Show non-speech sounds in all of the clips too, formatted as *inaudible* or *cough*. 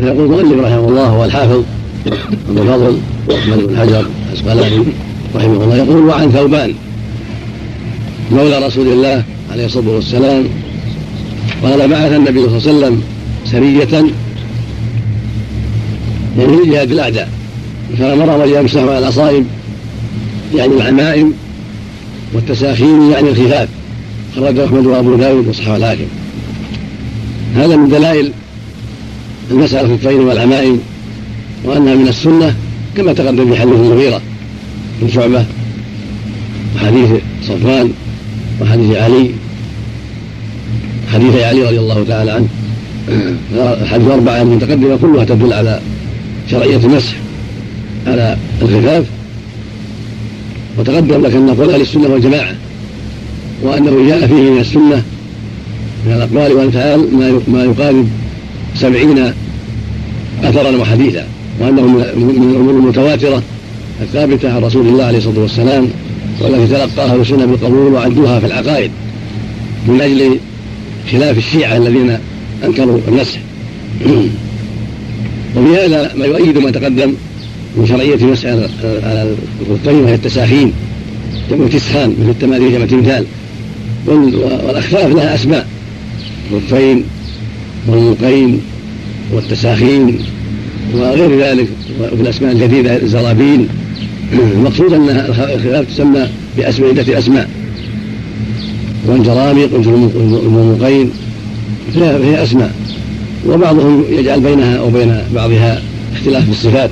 يقول المؤلف رحمه الله هو الحافظ ابو الفضل احمد بن حجر الأسقلاني رحمه الله يقول وعن ثوبان مولى رسول الله عليه الصلاة والسلام قال بعث النبي صلى الله عليه وسلم سرية يعني لجهاد الأعداء فامرهم ان يمسحوا على الاصائب يعني العمائم والتساخين يعني الخفاف خرجه أحمد وأبو داود وصححه الحاكم. هذا من دلائل المسألة في الخفين والعمائم وأنها من السنة كما تقدم في حديث المغيرة بن شعبة وحديث صفوان وحديث علي حديث علي رضي الله تعالى عنه. *clears throat* الحديث الأربعة المتقدمة كلها تدل على شرعية المسح على الخفاف. وتقدم لك أن نقول أهل السنة والجماعة وأنه جاء فيه من السنة من الأقوال والأفعال ما يقارب سبعين أثرا وحديثا وأنه من الأمور المتواترة الثابتة عن رسول الله عليه الصلاة والسلام والتي تلقاها السنة بالقبول وعدوها في العقائد من أجل خلاف الشيعة الذين أنكروا المسح *clears throat* وفي هذا ما يؤيد ما تقدم من شرعية المسح على الخفين وهي التساخين جمع تسخان مثل التماثيل جمع تمثال والأخفاف لها أسماء. الخفين والمقين والتساخين وغير ذلك وفي الاسماء الجديدة الزرابين. *clears throat* المقصود أن الخلاف تسمى بأسماء عده أسماء. والجرامق والمقين فهي أسماء. وبعضهم يجعل بينها وبين بعضها اختلاف في الصفات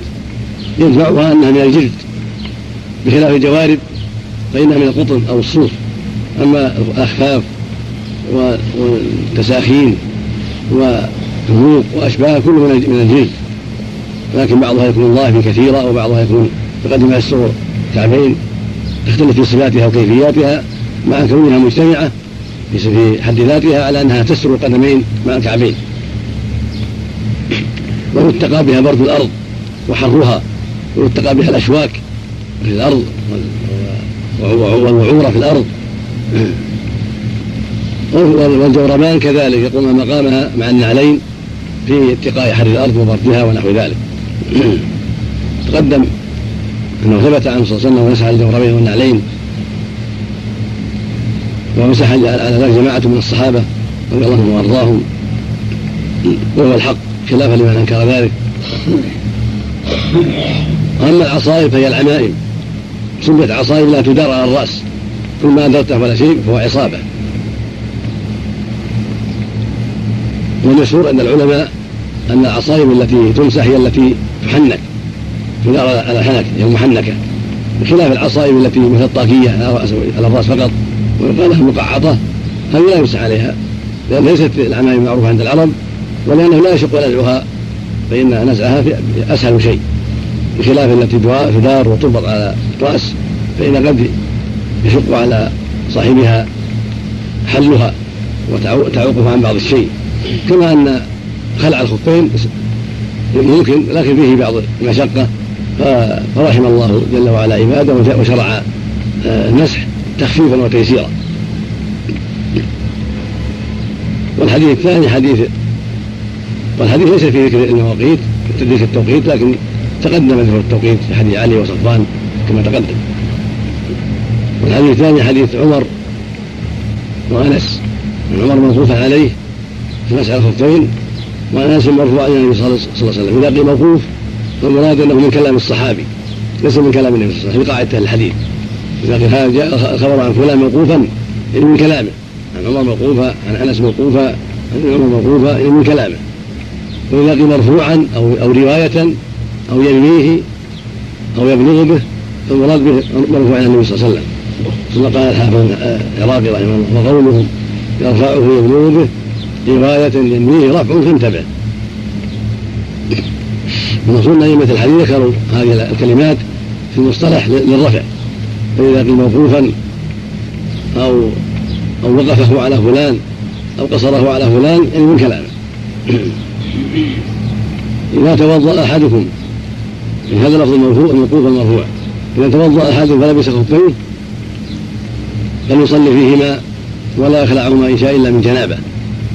يجمعها أنها من الجلد بخلاف الجوارب فإنها من القطن أو الصوف. أما الأخفاف والتساخين وهموق وأشباه كله من الجلد لكن بعضها يكون ضعف كثيرة وبعضها يكون بقدر ما يستر كعبين تختلف في صفاتها وكيفياتها مع كونها مجتمعة في حد ذاتها على أنها تستر القدمين مع الكعبين. ويتقى بها برد الأرض وحرها ويتقى بها الأشواك في الأرض والوعورة في الأرض. والجورمان كذلك يقوم مقامها مع النعلين في اتقاء حر الأرض وبردها ونحو ذلك. *clears throat* تقدم أنه ثبت عنه صلى الله عليه وسلم ومسح الجوربين والنعلين. ومسح على ذلك جماعة من الصحابة رضي الله عنهم وأرضاهم. وهو الحق خلافا لمن أنكر ذلك. واما العصائب فهي العمائم. سميت عصائب لا تدار على الرأس. كل ما أدرته ولا شيء فهو عصابة. والمشهور عند العلماء أن العصائب التي تمسح هي التي تحنك تدار على الحنك هي المحنكة بخلاف العصائب التي مثل الطاقية على الرأس فقط ويقال لها مقعطة هذه لا يمسح عليها لأن ليست العمائم معروفة عند العرب ولأنه لا يشق نزعها فإن نزعها أسهل شيء. بخلاف التي تدار وتربط على الرأس فإن قد يشق على صاحبها حلها وتعوقها عن بعض الشيء. كما أن خلع الخفين ممكن لكن فيه بعض المشقة. فرحم الله جل وعلا عباده وشرع آه، المسح تخفيفا وتيسيرا. والحديث الثاني حديث والحديث ليس فيه ذكر المواقيت ذكر التوقيت لكن تقدم ذكر التوقيت في حديث علي وصفوان كما تقدم. والحديث الثاني حديث عمر وأنس عمر موقوفا عليه. في مسألة الخفين وعن انس مرفوعا إلى النبي صلى الله عليه وسلم. إذا قيل موقوف فالمراد أنه من كلام الصحابي ليس من كلام النبي صلى الله عليه وسلم في قاعدة الحديث. إذا قيل هذا الخبر عن فلان موقوفا يعني من كلامه. عن عمر موقوفا عن أنس موقوفا عن عمر موقوفا يعني من كلامه. وإذا قيل مرفوعا أو أو رواية أو ينميه أو يبلغ به فالمراد به مرفوع عن النبي صلى الله عليه وسلم. ثم قال الحافظ العراقي رحمه الله وقوله يرفعه يبلغ به رواية ينويه رفع فانتبه. المقصود أئمة الحديث ذكروا هذه الكلمات في المصطلح للرفع. فإذا قيل موقوفا أو أو وقفه على فلان أو قصره على فلان يعني من كلامه. إذا توضأ أحدكم من هذا لفظ المرفوع الموقوف المرفوع. إذا توضأ أحدكم فلبس خفين فليصلي فيهما ولا يخلعهما إن شاء إلا من جنابه.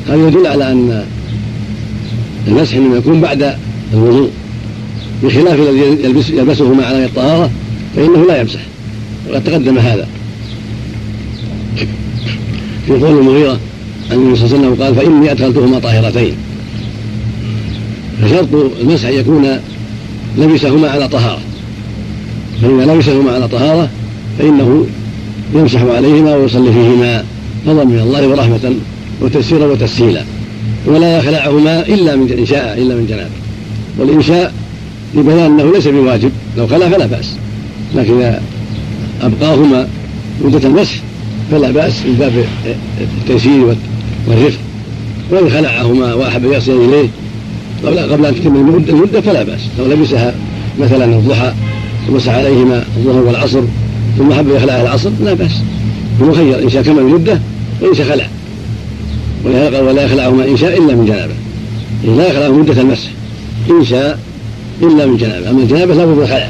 هذا يدل على أن المسح إنما يكون بعد الوضوء بخلاف الذي يلبس يلبسه مع على الطهارة؟ فإنه لا يمسح. وقد تقدم هذا. في قول المغيرة أن النبي صلى الله عليه وسلم قال فإني أدخلتهما طاهرتين. فشرط المسح يكون لبسهما على طهارة. فإذا لبسهما على طهارة فإنه يمسح عليهما ويصلي فيهما. فضلا من الله ورحمة وتسيرا وتسهيلا ولا يخلعهما إلا من ان شاء إلا من جنابه والإنشاء لبيان أنه ليس بواجب لو خلع فلا بأس. لكن إذا أبقاهما مدة المسح فلا بأس من باب التيسير والرفق. وإن خلعهما وأحب يصل إليه قبل أن تتم المدة فلا بأس. لو لبسها مثلا الضحى ومسح عليهما الظهر والعصر ثم حب يخلعها العصر لا بأس. هو مخير إن شاء كمل المده وإن شاء خلع. ولا يخلعهما إن شاء إلا من جنابه. لا يخلعه مدة المسح. إن شاء إلا من جنابه. أما الجنابه لا بد الخلع.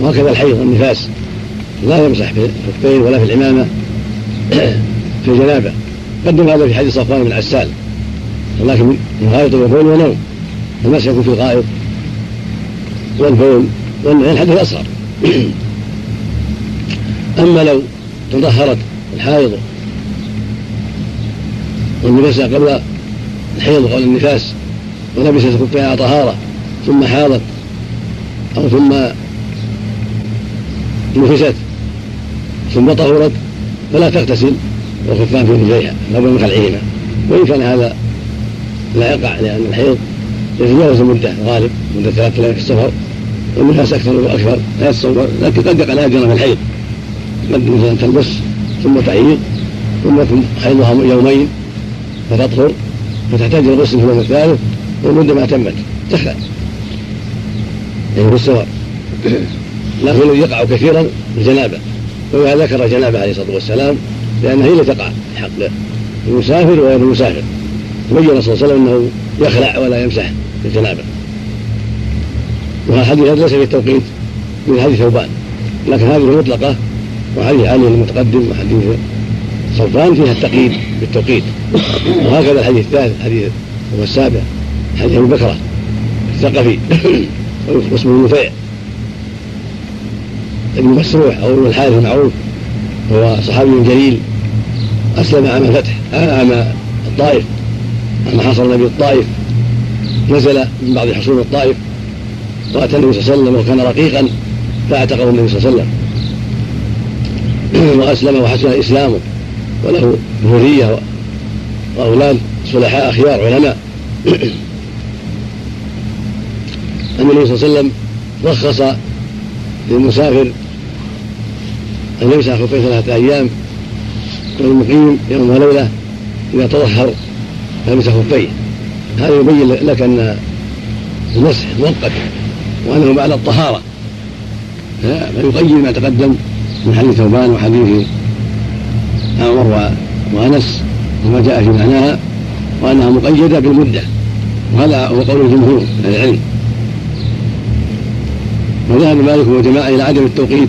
وهكذا الحيض والنفاس. لا يمسح في الخفين ولا في العمامة. *clears throat* في الجنابة. قدم هذا في حديث صفوان بن عسال. ولكن من غائط وبول ونوم المسح يكون في الغائط والبول والنعيم حدث اصغر *clears throat* أما لو تطهرت الحائض والنفاس قبل الحيض قبل النفاس ولبست خفها طهارة ثم حاضت أو ثم نفست ثم طهرت فلا تغتسل والخفان في رجليها بد من خلعهما. وإن كان هذا لا يقع لأن الحيض يتجاوز المده غالب مدة ثلاثة أيام في السفر والنفاس أكثر وأكثر لا يتصور لكن قد يقع لا يجرى من الحيض. قد مثلا تلبس ثم تعيق ثم حيضها يومين فتطهر فتحتاج الغسل في اليوم الثالث والمدة ما تمت تخلع. يعني في السفر *clears throat* لكن يقع كثيرا الجنابة. وما ذكر الجنابة عليه الصلاة والسلام لأنها هي التي تقع حق المسافر وغير المسافر. بين صلى الله عليه وسلم أنه يخلع ولا يمسح الجنابة. وهذا الحديث ليس في التوقيت من حديث ثوبان. لكن هذه مطلقة وحديث علي المتقدم وحديث صفان فيها التقييد بالتوقيت. وهكذا الحديث الثالث حديث هو السابع حديث أبي بكره الثقفي *coughs* واسمه نفيع. ابن مسروح أو ابن الحارث المعروف هو صحابي جليل أسلم عام الفتح عام الطائف عام حصر النبي الطائف نزل من بعض حصول الطائف وأتى النبي صلى الله عليه وسلم وكان رقيقا فأعتقه النبي صلى الله عليه وسلم. *coughs* وأسلم وحسن إسلامه. وله ذرية وأولاد صلحاء أخيار علماء. النبي صلى الله عليه وسلم رخص للمسافر أن يمسح خفيه ثلاثة أيام والمقيم يوم وليلة إذا تطهر فيمسح خفيه. هذا يبين لك أن المسح مؤقت وأنه بعد الطهارة. فيقيد ما تقدم من حديث ثوبان وحديث عمر وأنس وما جاء في معناها وأنها مقيدة بالمدة. وهذا هو قول الجمهور من العلم. وذهب مالك وجماعة إلى عدم التوقيت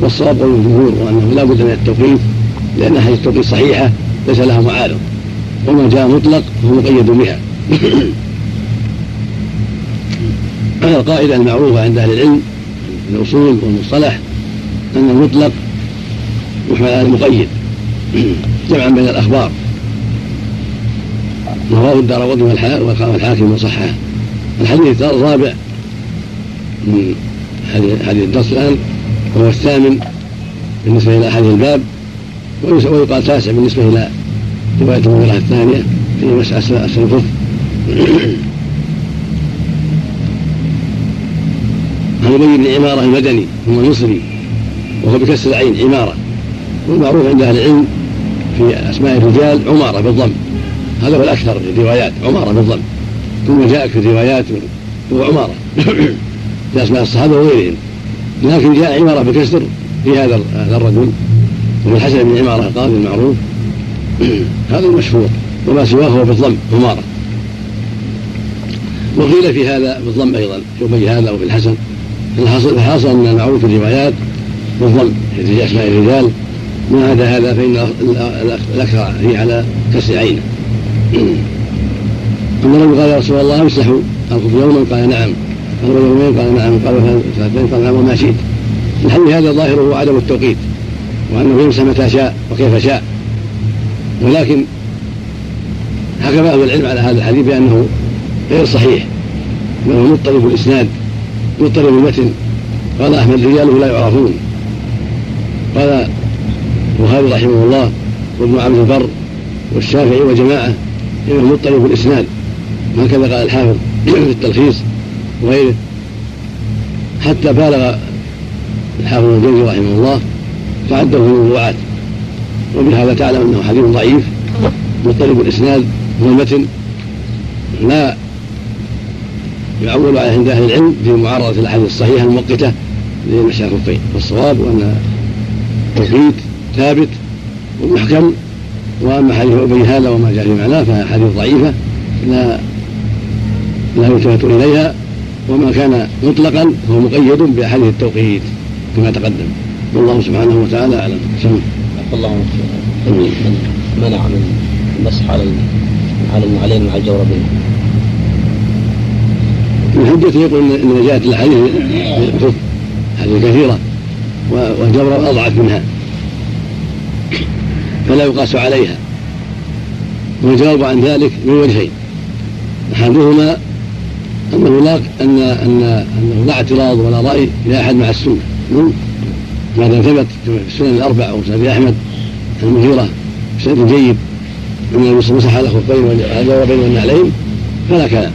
والصواب قول الجمهور وأنه لا بد من التوقيت لأن حديث التوقيت صحيحة ليس لها معارض وما جاء مطلق فهو مقيد بها. *coughs* هذا القاعدة المعروفة عند أهل العلم في الأصول والمصطلح أن المطلق يحمل على المقيد جمعا بين الأخبار. رواه الدار قطن والحاكم وصححه. الحديث الرابع من حديث الدرس الآن وهو الثامن بالنسبة إلى حديث الباب ويقال تاسع بالنسبة إلى رواية المغيرة الثانية في أسفل الكف عن أبي بن عمارة المدني هو المصري وهو بكسر العين عمارة والمعروف عند أهل العلم في أسماء الرجال عمارة بالضم هذا هو الأكثر في الروايات عمارة بالضم ثم جاءك في الروايات هو عمارة. *coughs* في أسماء الصحابة وغيرهم. لكن جاء عمارة بكسر في هذا الرجل. ومن الحسن بن عمارة القاضي المعروف. *coughs* هذا المشهور. وما سواه هو بالضم عمارة. وقيل في هذا بالضم أيضا في هذا وفي الحسن. الحاصل أن المعروف في الروايات بالضم في أسماء الرجال. ما عدا هذا فإن الأكثر هي على كسر عينه. أن الرجل قال يا رسول الله أمسح الخف يوما؟ قال نعم. قال يومين؟ قال نعم. قال ثلاثين قال نعم. وما شئت. الحديث هذا ظاهره عدم التوقيت وأنه يمسح متى شاء وكيف شاء. ولكن حكم أهل العلم على هذا الحديث بأنه غير صحيح. بل مضطرب الإسناد مضطرب المتن. قال أحمد رجاله لا يعرفون. قال البخاري رحمه الله وابن عبد البر والشافعي وجماعة إنه مضطرب الإسناد هكذا قال الحافظ *clears throat* في التلخيص وغيره. حتى بالغ الحافظ الجوزي رحمه الله فعده الموضوعات. وبهذا تعلم أنه حديث ضعيف مضطرب الاسناد والمتن لا يعول عليه عند أهل العلم في معارضة الأحاديث الصحيحة المؤقتة لمشايخ الخفين والصواب أن التوقيت ثابت ومحكم وأما حديث أبي هذا وما جاء في معناه فحديث ضعيفة لا لا يلتفت إليها وما كان مطلقا فهو مقيد بأحاديث التوقيت كما تقدم. والله سبحانه وتعالى أعلم. سم الله من منع من المسح على على النعلين مع الجوربين من حجته يقول إن جاءت الاحاديث حديث كثيرة والجبر أضعف منها. فلا يقاس عليها. والجواب عن ذلك من وجهين. أحدهما انه لا ان ان انه لا اعتراض ولا رأي لاحد مع السنة. ما دام ثبت في السنن الأربع سنن أحمد المغيره بسند جيد. أن وسلم مسح الخفين والنعلين فلا كلام.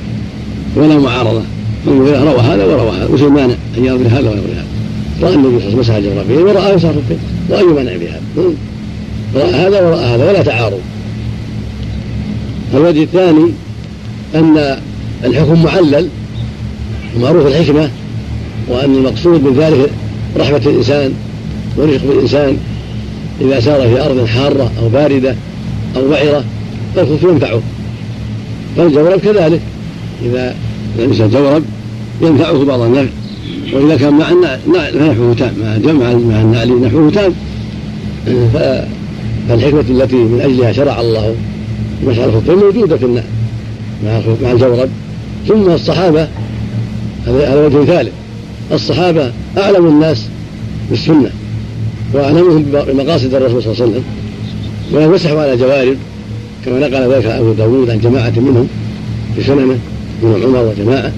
ولا معارضة. المغيره روى هذا وروى هذا. وش المانع أن يروي هذا ويروي هذا؟ رأى النبي صلى الله عليه وسلم مسح الجرابين ورأى مسح الخفين واي مانع في هذا راى هذا وراى هذا ولا تعارض. الوجه الثاني أن الحكم معلل ومعروف الحكمة وأن المقصود من ذلك رحمة الإنسان ورفق بالإنسان إذا سار في أرض حارة أو باردة أو وعرة فالخف ينفعه. فالجورب كذلك إذا لبس الجورب ينفعه بعض النفع وإذا كان مع فنحوه تام مع مع النعل نحوه تام. فالحكمة التي من أجلها شرع الله مسح الخفين موجودة في النعل مع مع الجورب. ثم الصحابة هذا وجه ثالث. الصحابة أعلم الناس بالسنة وأعلمهم بمقاصد الرسول صلى الله عليه وسلم ولم يمسحوا على جوارب كما نقل ذلك أبو داود عن جماعة منهم في سننه من عمر وجماعة.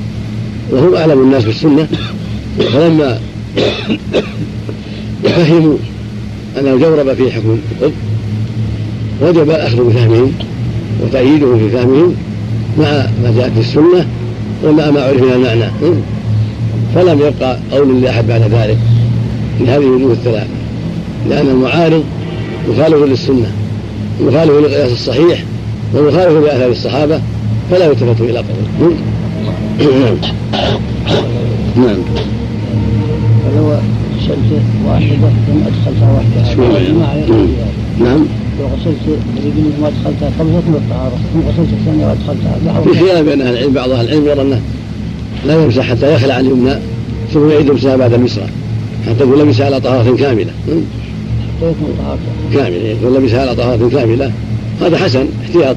وهم أعلم الناس بالسنة. فلما فهموا أن الجورب في حكم القطب وجب الاخذ بفهمهم وتأييده في فهمهم مع ما جاءت في السنة ومع ما عرف من المعنى. فلم يبقى قول لاحد بعد ذلك لهذه الوجوه الثلاثة لأن المعارض مخالف للسنة مخالف للقياس الصحيح ومخالف لآثار الصحابة فلا يلتفت إلى قوله نعم. *coughs* نعم فلو غسلت واحدة ثم أدخلتها واحدة نعم. لو غسلت رجلي ثم أدخلتها قبل حكم الطهارة ثم غسلت الثانية وأدخلتها في خلاف بين أهل العلم بعض أهل العلم يرى أنه لا يمسح حتى يخلع اليمنى ثم يعيد يمسحها بعد اليسرى حتى يكون لبس على طهارة كاملة. كاملة. يكون لبس على طهارة كاملة. هذا حسن احتياط.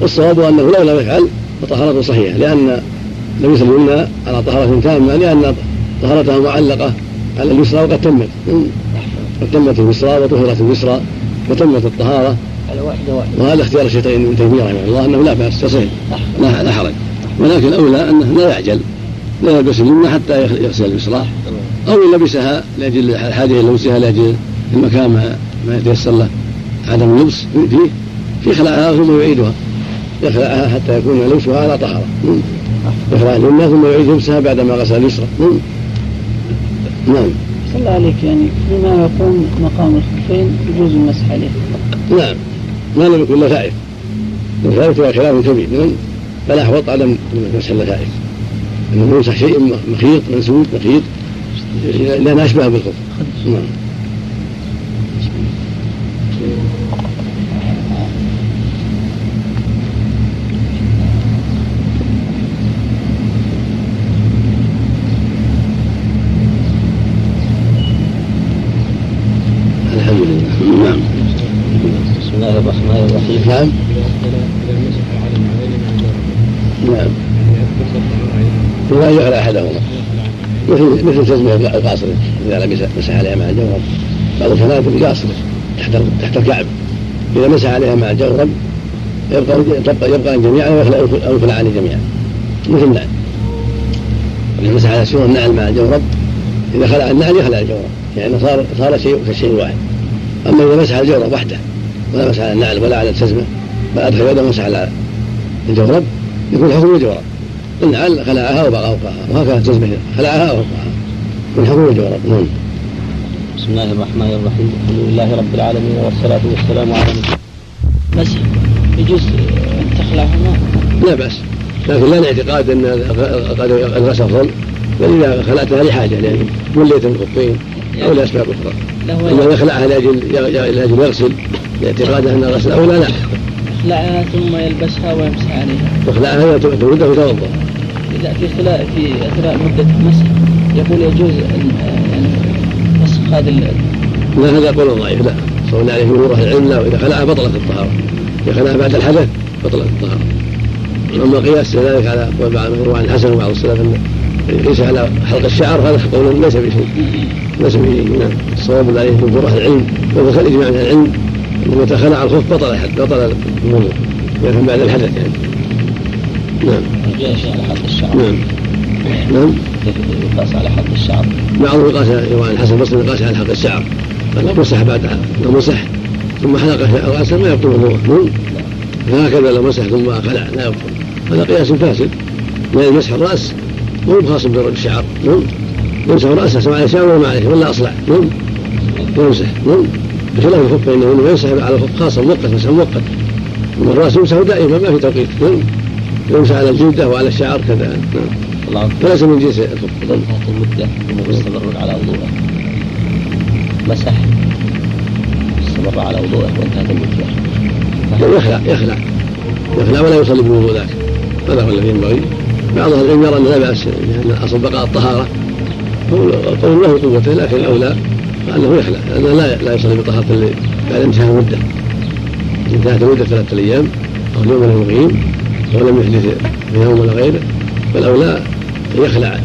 والصواب أنه لو لم يفعل فطهارته صحيحة لأن لبس اليمنى على طهارة تامة لأن طهارتها معلقة على اليسرى وقد تمت. قد تمت اليسرى وطهرت اليسرى. وتمت الطهارة. على واحدة واحدة وهذا اختيار الشيطان ابن تيمية رحمه الله أنه لا بأس تصح لا, لا حرج. ولكن الأولى أنه لا يعجل لا يلبس اليمنى حتى يغسل اليسرى أو إن لبسها لأجل الحاجة إلى لبسها لأجل المكان ما, يتيسر له عدم اللبس فيه في خلعها ثم يعيدها. يخلعها حتى يكون لبسها على طهارة. يخلع اليمنى ثم يعيد لبسها بعدما غسل اليسرى نعم. الله عليك يعني بما يقوم مقام الخفين يجوز المسح عليه. نعم. ما لم يكن لفائف اللفائف هو خلاف كبير. نعم. فلا أحوط عدم مسح اللفائف إنه يمسح شيء مخيط منسوب مخيط. لأنها أشبه بالخف نعم الحمد لله نعم بسم الله الرحمن الرحيم نعم نعم لا يخلع احدهما مثل تزمه القاصر اذا لبس مسح عليها مع الجورب. بعض الفنادق قاصره تحت تحت الكعب. إذا مسح عليها مع الجورب يبقى يبقى يبقى جميعا أو يخلعان جميعا مثل النعل. إذا مسح على سور النعل مع الجورب إذا خلع النعل يخلع الجورب. يعني صار صار شيء كالشيء الواحد أما إذا مسح الجورب وحده ولا مسح على النعل ولا على التزمة بل أدخل يده ومسح على الجورب يكون حكم الجورب. النعل خلعها وبقى وهكذا التزمة خلعها وفقها حكم الجورب نعم بسم الله الرحمن الرحيم. الحمد لله رب العالمين والصلاة والسلام على مسح يجوز تخلعهما لا بأس. لكن لا الاعتقاد أن الغسل افضل بل إذا خلعتها لحاجه يعني وليت الخفين أو لأسباب أخرى. أما إذا خلعها لأجل لأجل يغسل لاعتقاده أن الغسل أولى لا. يخلعها ثم يلبسها ويمسح عليها. يخلعها ترده ويتوضا إذا في خلاء في أثناء مدة المسح يقول يجوز ان مسح هذه لا هذا قول ضعيف لا صلى عليه جمهور أهل العلم لا واذا خلعها بطلت الطهارة. إذا خلعها بعد الحدث بطلت الطهارة. أما قياس ذلك على قول بعض عن الحسن وبعض السلف ان ليس على حلق الشعر هذا قول ليس بشيء. ليس بشيء. نعم. الصواب لا جمهور أهل العلم. وهو اجماع أهل العلم. إنه متى خلع الخف بطل الحد بطل الوضوء. يعني بعد الحدث يعني. نعم. جاء شيء على حلق الشعر. نعم. نعم. يقاس على حلق الشعر. بعضهم يقاس عن الحسن البصري يقاس على حلق الشعر. لو مسح بعد لو مسح ثم حلق رأسه ما يبطل وضوءه فهكذا لو مسح ثم خلع لا يبطل. هذا قياس فاسد. لأن مسح الرأس مو خاص بدرج الشعر. نعم. يمسح رأسه سواء على شعر ولا ما عليه ولا أصلع. نعم. يمسح. نعم. بخلاف الخف فإنه يمسح على الخف خاصة مؤقت مسح مؤقت. أما الرأس يمسح دائما ما في توقيت. نعم. يمسح على الجلدة وعلى الشعر كذا. نعم. فليس من جنس انتهت المدة ومستمر على وضوءه مسح. استمر على وضوءه وانتهت المدة يخلع يخلع. يخلع ولا يصلي بالوضوء ذاك هذا هو الذي ينبغي. بعض أهل العلم يرى ان لا بأس لأن أصل بقاء الطهارة. قول له قوته لكن الاولى انه يخلع. لأنه لا لا يصلي بطهارة بعد انتهاء المدة. انتهت المدة ثلاثة أيام أو اليوم له يقيم ولم يحدث في يوم ولا غيره. فالاولى يخلع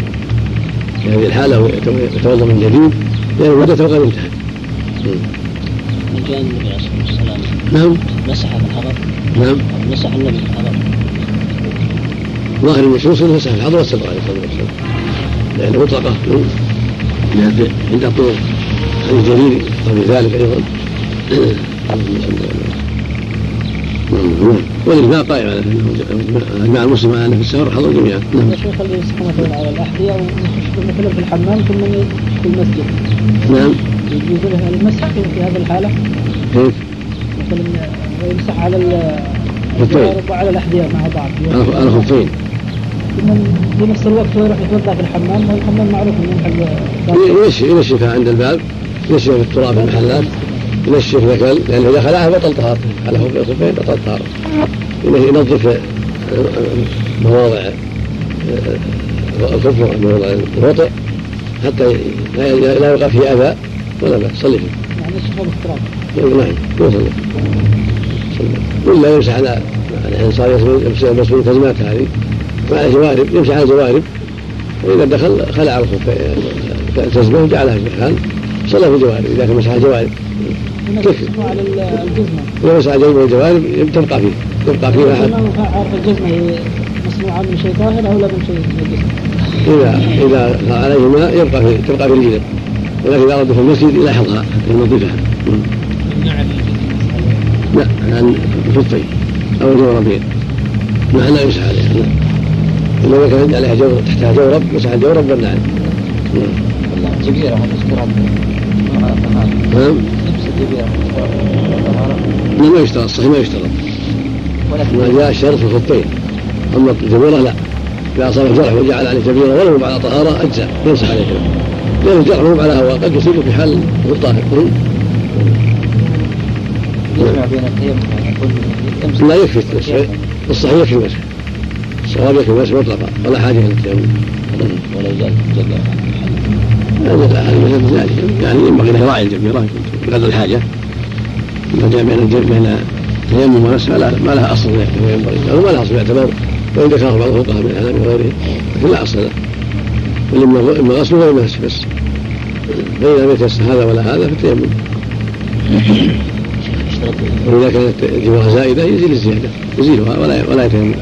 في هذه الحالة ويتوضا من جديد لأن المدة قد انتهت. جاء النبي عليه الصلاة والسلام. نعم. مسح الحضر. نعم. مسح النبي الحضر. ظاهر النصوص انه مسح الحضر والسفر عليه الصلاة والسلام. لأنه مطلقه عند الطرق. عن الجليل في ذلك أيضا *clears throat* والاجماع قائم على اجماع المسلم على في السفر حضر جميعا. نعم. الشيخ يسكن مثلا على الأحذية مثلا في الحمام ثم في المسجد. نعم. يجوز له المسح في هذه الحالة؟ كيف؟ مثلا ويمسح على الخفين وعلى الأحذية مع بعض. على الخفين في نفس الوقت يروح يتوضأ في الحمام؟ والحمام معروف إنه ينشف ينشف عند الباب ينشف في التراب في المحلات. ينشف ذكل لأن إذا خلاها بطل طهارته على الخفين بطل طهارته ينظف مواضع الكفر مواضع الوطئ حتى لا يقع فيه اذى ولا باس صلي فيه. يعني يشرب التراب. نعم يصلي. ولا يمسح على الانسان يلبس التزمات هذه. وعلى جوارب يمسح على الجوارب وإذا دخل خلع التزمه وجعلها في مكان صلى في الجوارب إذا كان مسح على الجوارب تكفي على الجزمه اذا مسح على الجزمه والجوارب تبقى فيه تبقى فيه أحد. عارف الجزمة هي مصنوعه من شيء طاهر أو لا من شيء. إذا إذا عليهما يبقى في تبقى في الجلد ولكن إذا اراد في المسجد يلاحظها حتى ينظفها. لا عن الخفين أو الجوربين مع لا يمسح عليها. نعم إذا كان عليها جورب تحتها جورب مسح الجورب والنعل نعم جبيره هذا نعم لبس الجبيره لا ما يشترط صحيح ما يشترط ما جاء الشرط في الخفين أما الجبيره لا. إذا اصاب الجرح وجعل عليه جبيره ولو على طهارة أجزاء. يمسح عليه لأن الجرح مو على هواء قد يصيب في حال الطاهر يجمع بين التيمم لا يكفي الصحيح الصحيح يكفي المسح الصواب يكفي المسح مطلقا ولا حاجة إلى التيمم. ولو زاد يعني ينبغي له يراعي الجبيره بقدر الحاجة ما جاء بين بين التيمم والمسح ما لها اصل ينبغي أو ما لها اصل يعتبر وإن ذكره بعض الفقهاء من الحنابلة وغيرهم لكن لا أصل له بل إما غسل وإما مسح بس فإذا لم يتيسر هذا ولا هذا فالتيمم وإذا كانت الجوار زائدة يزيل الزيادة يزيلها ولا ولا يتيمم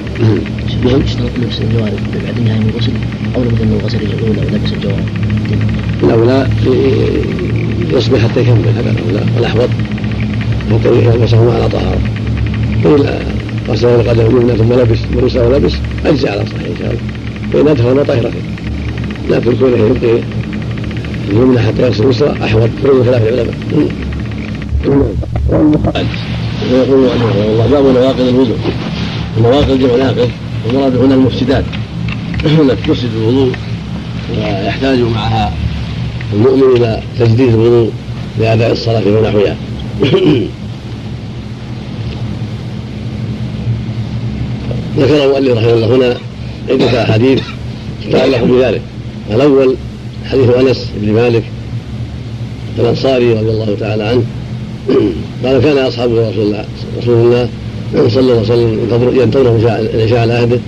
نعم اشترط لبس الجوارب بعد انتهاء من الغسل أو لابد من الغسل الاولى ولبس الجوارب الاولى يصبح حتى يكمل هذا الاولى والاحوط حتى يلبسهما على طهارة. فإن غسل القدم اليمنى ثم لبس ولبس ولبس اجزى على صحيح إن شاء الله. فإن أدخل طاهرتين لكن كونه يبقي اليمنى حتى يغسل اليسرى أحوط. كل خلاف العلماء ويقول رحمه الله باب نواقض الوضوء. النواقض جمع ناقض. المراد هنا المفسدات. *clears throat* التي تفسد الوضوء ويحتاج معها المؤمن إلى تجديد الوضوء لاداء الصلاة ونحوها. *clears throat* ذكر المؤلف رحمه الله هنا عدة أحاديث تتعلق بذلك. الأول حديث أنس بن مالك الأنصاري رضي الله تعالى عنه. *clears throat* قال كان أصحاب رسول الله رسول الله صلى الله عليه وسلم ينتظرون العشاء على عهده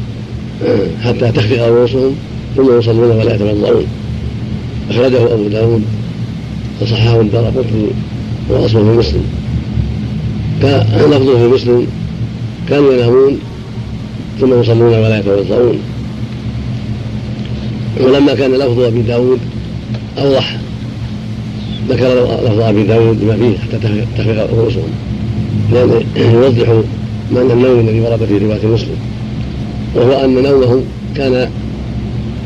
حتى تخفق رؤوسهم ثم يصلون ولا يتوضؤون أخرجه أبو داود وصححه الدار قطني وأصله في مسلم. لفظه في مسلم كانوا ينامون ثم يصلون ولا يتوضؤون ولما كان لفظ أبي داود أوضح ذكر لفظ أبي داود بما فيه حتى تخفق رؤوسهم لأنه يوضح معنى النوم الذي ورد في رواية مسلم وهو أن نومه كان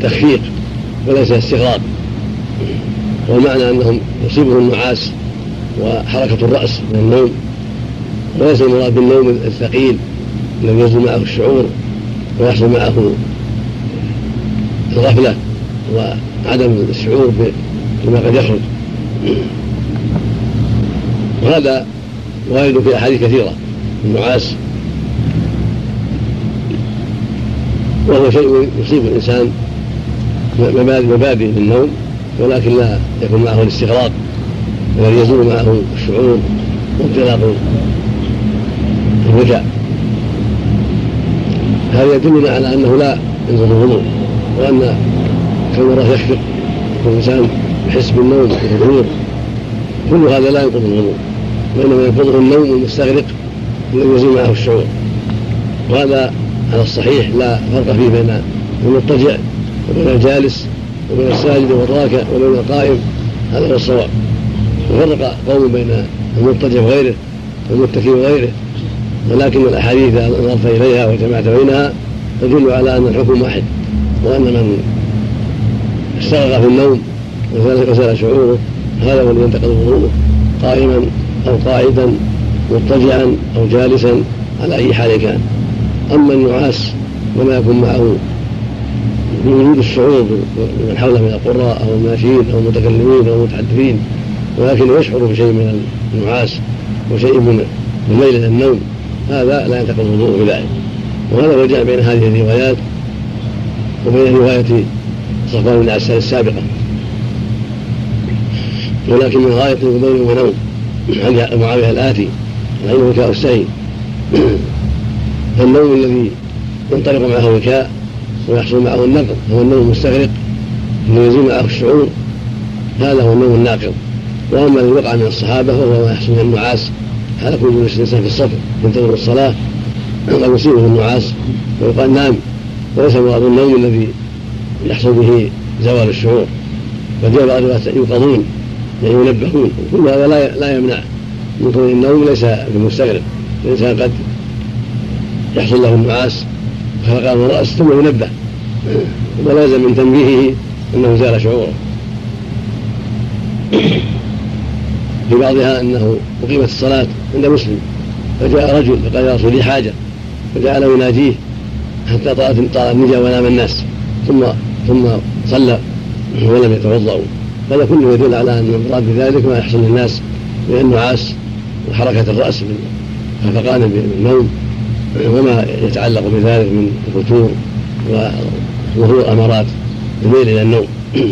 تخفيق وليس استغراق والمعنى أنهم يصيبهم النعاس وحركة الرأس من النوم وليس المراد بالنوم الثقيل الذي ينزل معه الشعور ويحصل معه الغفلة وعدم الشعور بما قد يخرج. وهذا وارد في أحاديث كثيرة النعاس وهو شيء يصيب الإنسان مبادئ للنوم ولكن لا يكون معه الاستغراق الذي يزول معه الشعور وانطلاق الوجع. هذا يدلنا على أنه لا ينقض الوضوء وأن كون يخفق والإنسان يحس بالنوم والغرور كل هذا لا ينقض الوضوء وإنما ينقضه النوم المستغرق الذي يزول معه الشعور. وهذا على الصحيح لا فرق فيه بين المضطجع وبين الجالس وبين الساجد والراكع وبين القائم هذا هو الصواب. وفرق قوم بين المضطجع وغيره والمتكي وغيره ولكن الأحاديث نظرت إليها وجمعت بينها تدل على أن الحكم واحد وأن من استغرق في النوم وزال شعوره هذا هو ينتقل وضوءه قائما أو قاعدا مضطجعا أو جالسا على أي حال كان. أما النعاس وما يكون معه بوجود الشعور بمن حوله من القراء أو الماشيين أو المتكلمين أو المتحدثين ولكن يشعر بشيء من النعاس وشيء من الميل إلى النوم. هذا لا ينتقض الوضوء بذلك. وهذا هو بين هذه الروايات وبين رواية صفوان بن عسال السابقة. ولكن من غاية الغضون ونوم. عن معاوية الآتي العين وكاء السعي فالنوم الذي ينطلق معه الوكاء ويحصل معه النقض هو النوم المستغرق الذي يزول معه الشعور هذا هو النوم الناقض. وأما الذي وقع من الصحابة وهو ما يحصل من النعاس حال كل جلوس الانسان في الصف ينتظر الصلاة قد يصيبه النعاس ويقال نام وليس مراد النوم الذي يحصل به زوال الشعور. وجاء بعض الناس يوقظون يعني ينبهون كل هذا لا لا يمنع من كون النوم ليس بمستغرق الانسان قد يحصل له النعاس فيقام الرأس ثم ينبه. ولازم من تنبيهه أنه زال شعوره. في بعضها أنه أقيمت الصلاة عند مسلم فجاء رجل فقال يا رسول لي حاجة. فجعل يناجيه حتى طالت طال النجا ونام الناس. ثم ثم صلى ولم يتوضأوا هذا كله يدل على أن المراد بذلك ما يحصل للناس من النعاس وحركة الرأس خفقان بالنوم. وما يتعلق بذلك من الفتور وظهور امارات الميل إلى النوم. *coughs*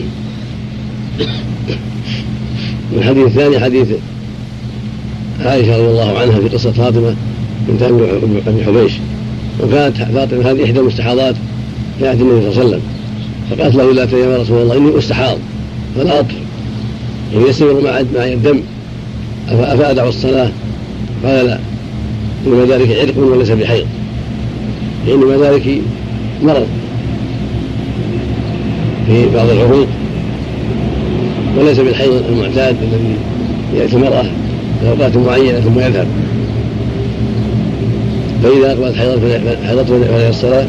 الحديث الثاني حديث عائشة رضي الله عنها في قصة فاطمة بنت أبي حبيش. وكانت فاطمة هذه إحدى المستحاضات عهد النبي صلى الله عليه وسلم. فقالت له لا يا رسول الله إني أستحاض فلا أطهر إن يسير معي الدم. أفأدع الصلاة؟ قال لا. إنما ذلك عرق وليس بحيض. إنما ذلك مرض. في بعض العروق وليس بالحيض المعتاد الذي يأتي المرأة في أوقات معينة ثم يذهب. فإذا أقبلت حيضته فهي الصلاة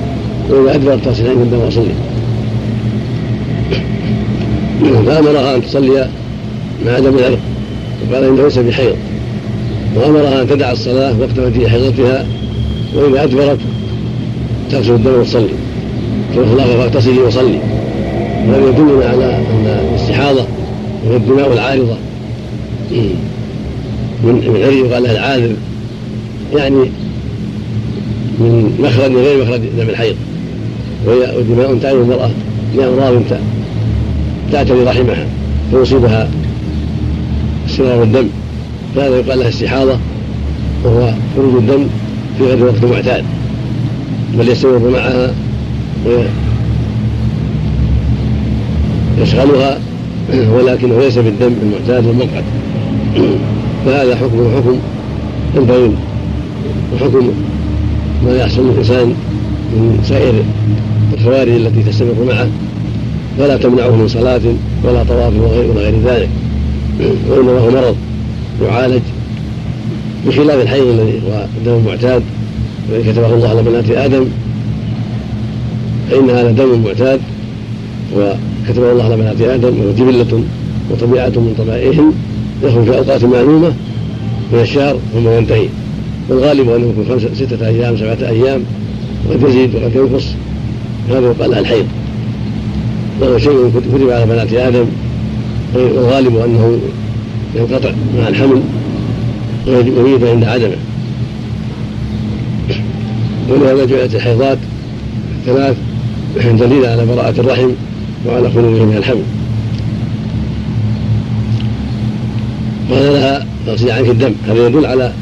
وإذا أدبرت تصل عند الدم وصلي فأمرها أن تصلي مع دم العرق وقال إنه ليس بحيض. وأمرها أن تدع الصلاة وقت مجيء حيضتها وإذا أدبرت تغسل الدم وتصلي. تقول الله فاغتسلي وصلي. وهذا يدلنا على أن الاستحاضة وهي الدماء العارضة. من عري يقال العاذر يعني من مخرج غير مخرج دم الحيض. وهي دماء تعرض المرأة لأمراض تعتري رحمها فيصيبها استمرار الدم. فهذا يقال لها استحاضة وهو خروج الدم في غير وقت معتاد بل يستمر معها ويشغلها ولكنه ليس بالدم المعتاد المنقد فهذا حكم حكم البول وحكم ما يحصل للإنسان من سائر الخوارج التي تستمر معه فلا تمنعه من صلاة ولا طواف وغير غير ذلك وإنما هو مرض. يعالج بخلاف الحيض الذي هو الدم المعتاد الذي كتبه الله على بنات آدم فإن هذا دم معتاد وكتبه الله على بنات آدم وهو جبلة وطبيعة من طبائعهم يخرج في أوقات معلومة من الشهر ثم ينتهي. والغالب أنه يكون خمسة ستة أيام سبعة أيام وقد يزيد وقد ينقص. هذا يقال له الحيض. وهو شيء كتب على بنات آدم والغالب أنه ينقطع مع الحمل ويجب عند عدمه. ولهذا جعلت الحيضات ثلاث دليل على براءة الرحم وعلى خروجه من الحمل. قال لها اغسلي عنك الدم. هذا يدل على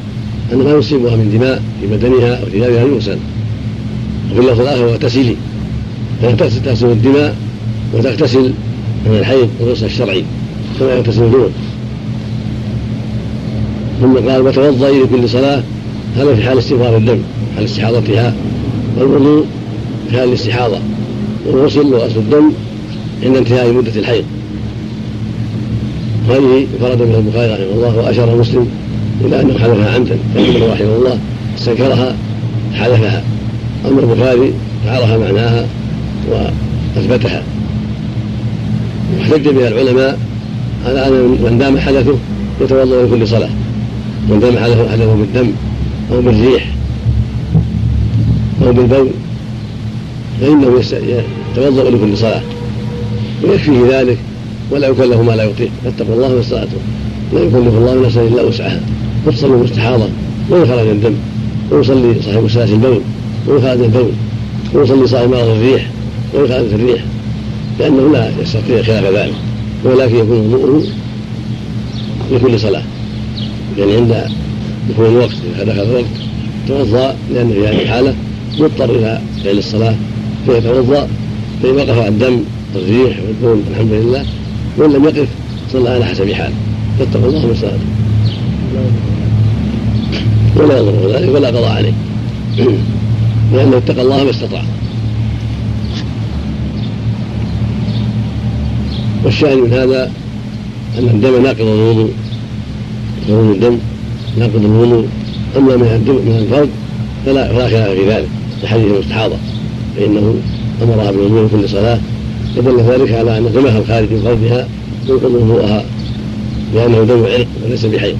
أن ما يصيبها من دماء في بدنها أو ثيابها يغسل وفي اللفظ الآخر واغتسلي تغسل الدماء وتغتسل من الحيض الغسل الشرعي كما يغتسل الجنوب ثم قال وتوضئي لكل صلاة هذا في حال استغفار الدم حال استحاضتها. والوضوء في حال الاستحاضة. والغسل وغسل الدم عند انتهاء مدة الحيض. وهذه انفرد بها البخاري رحمه الله وأشار مسلم إلى انه حذفها عمدا فعمر رحمه الله استنكرها حذفها أما البخاري فعرف معناها وأثبتها. واحتج بها العلماء على أن من دام حدثه يتوضأ لكل صلاة. من دام حدثه بالدم أو بالريح أو بالبول فإنه يتوضأ لكل صلاة. ويكفيه ذلك ولا يكلف ما لا يطيق. فاتقوا الله ما استطعتم. لا يكلف الله نفسا إلا وسعها. فتصلي مستحاضه وإن خرج الدم ويصلي صاحب سلاس البول. وإن خرج البول ويصلي صاحب مرض الريح. وإن خرجت الريح. لأنه لا يستطيع خلاف ذلك. ولكن يكون وضوءه لكل صلاة. يعني عند دخول الوقت اذا دخل الوقت توضأ لأن في هذه الحالة مضطر إلى فعل الصلاة فيتوضأ فان وقف الدم والريح والبول الحمد لله وإن لم يقف صلى على حسب حاله فاتقوا الله ما استطعتم ولا يضره ذلك ولا قضاء عليه. *clears throat* لأنه اتقى الله ما استطاع. والشاهد من هذا أن الدم ناقض الوضوء. خروج الدم ناقض الوضوء اما من الدم من الفرد فلا فلا خلاف في ذلك لحديث المستحاضة فإنه أمرها بالوضوء كل صلاة ودل ذلك على أن دمها الخارج من فرجها ينقض وضوءها لأنه دم عرق وليس بحيض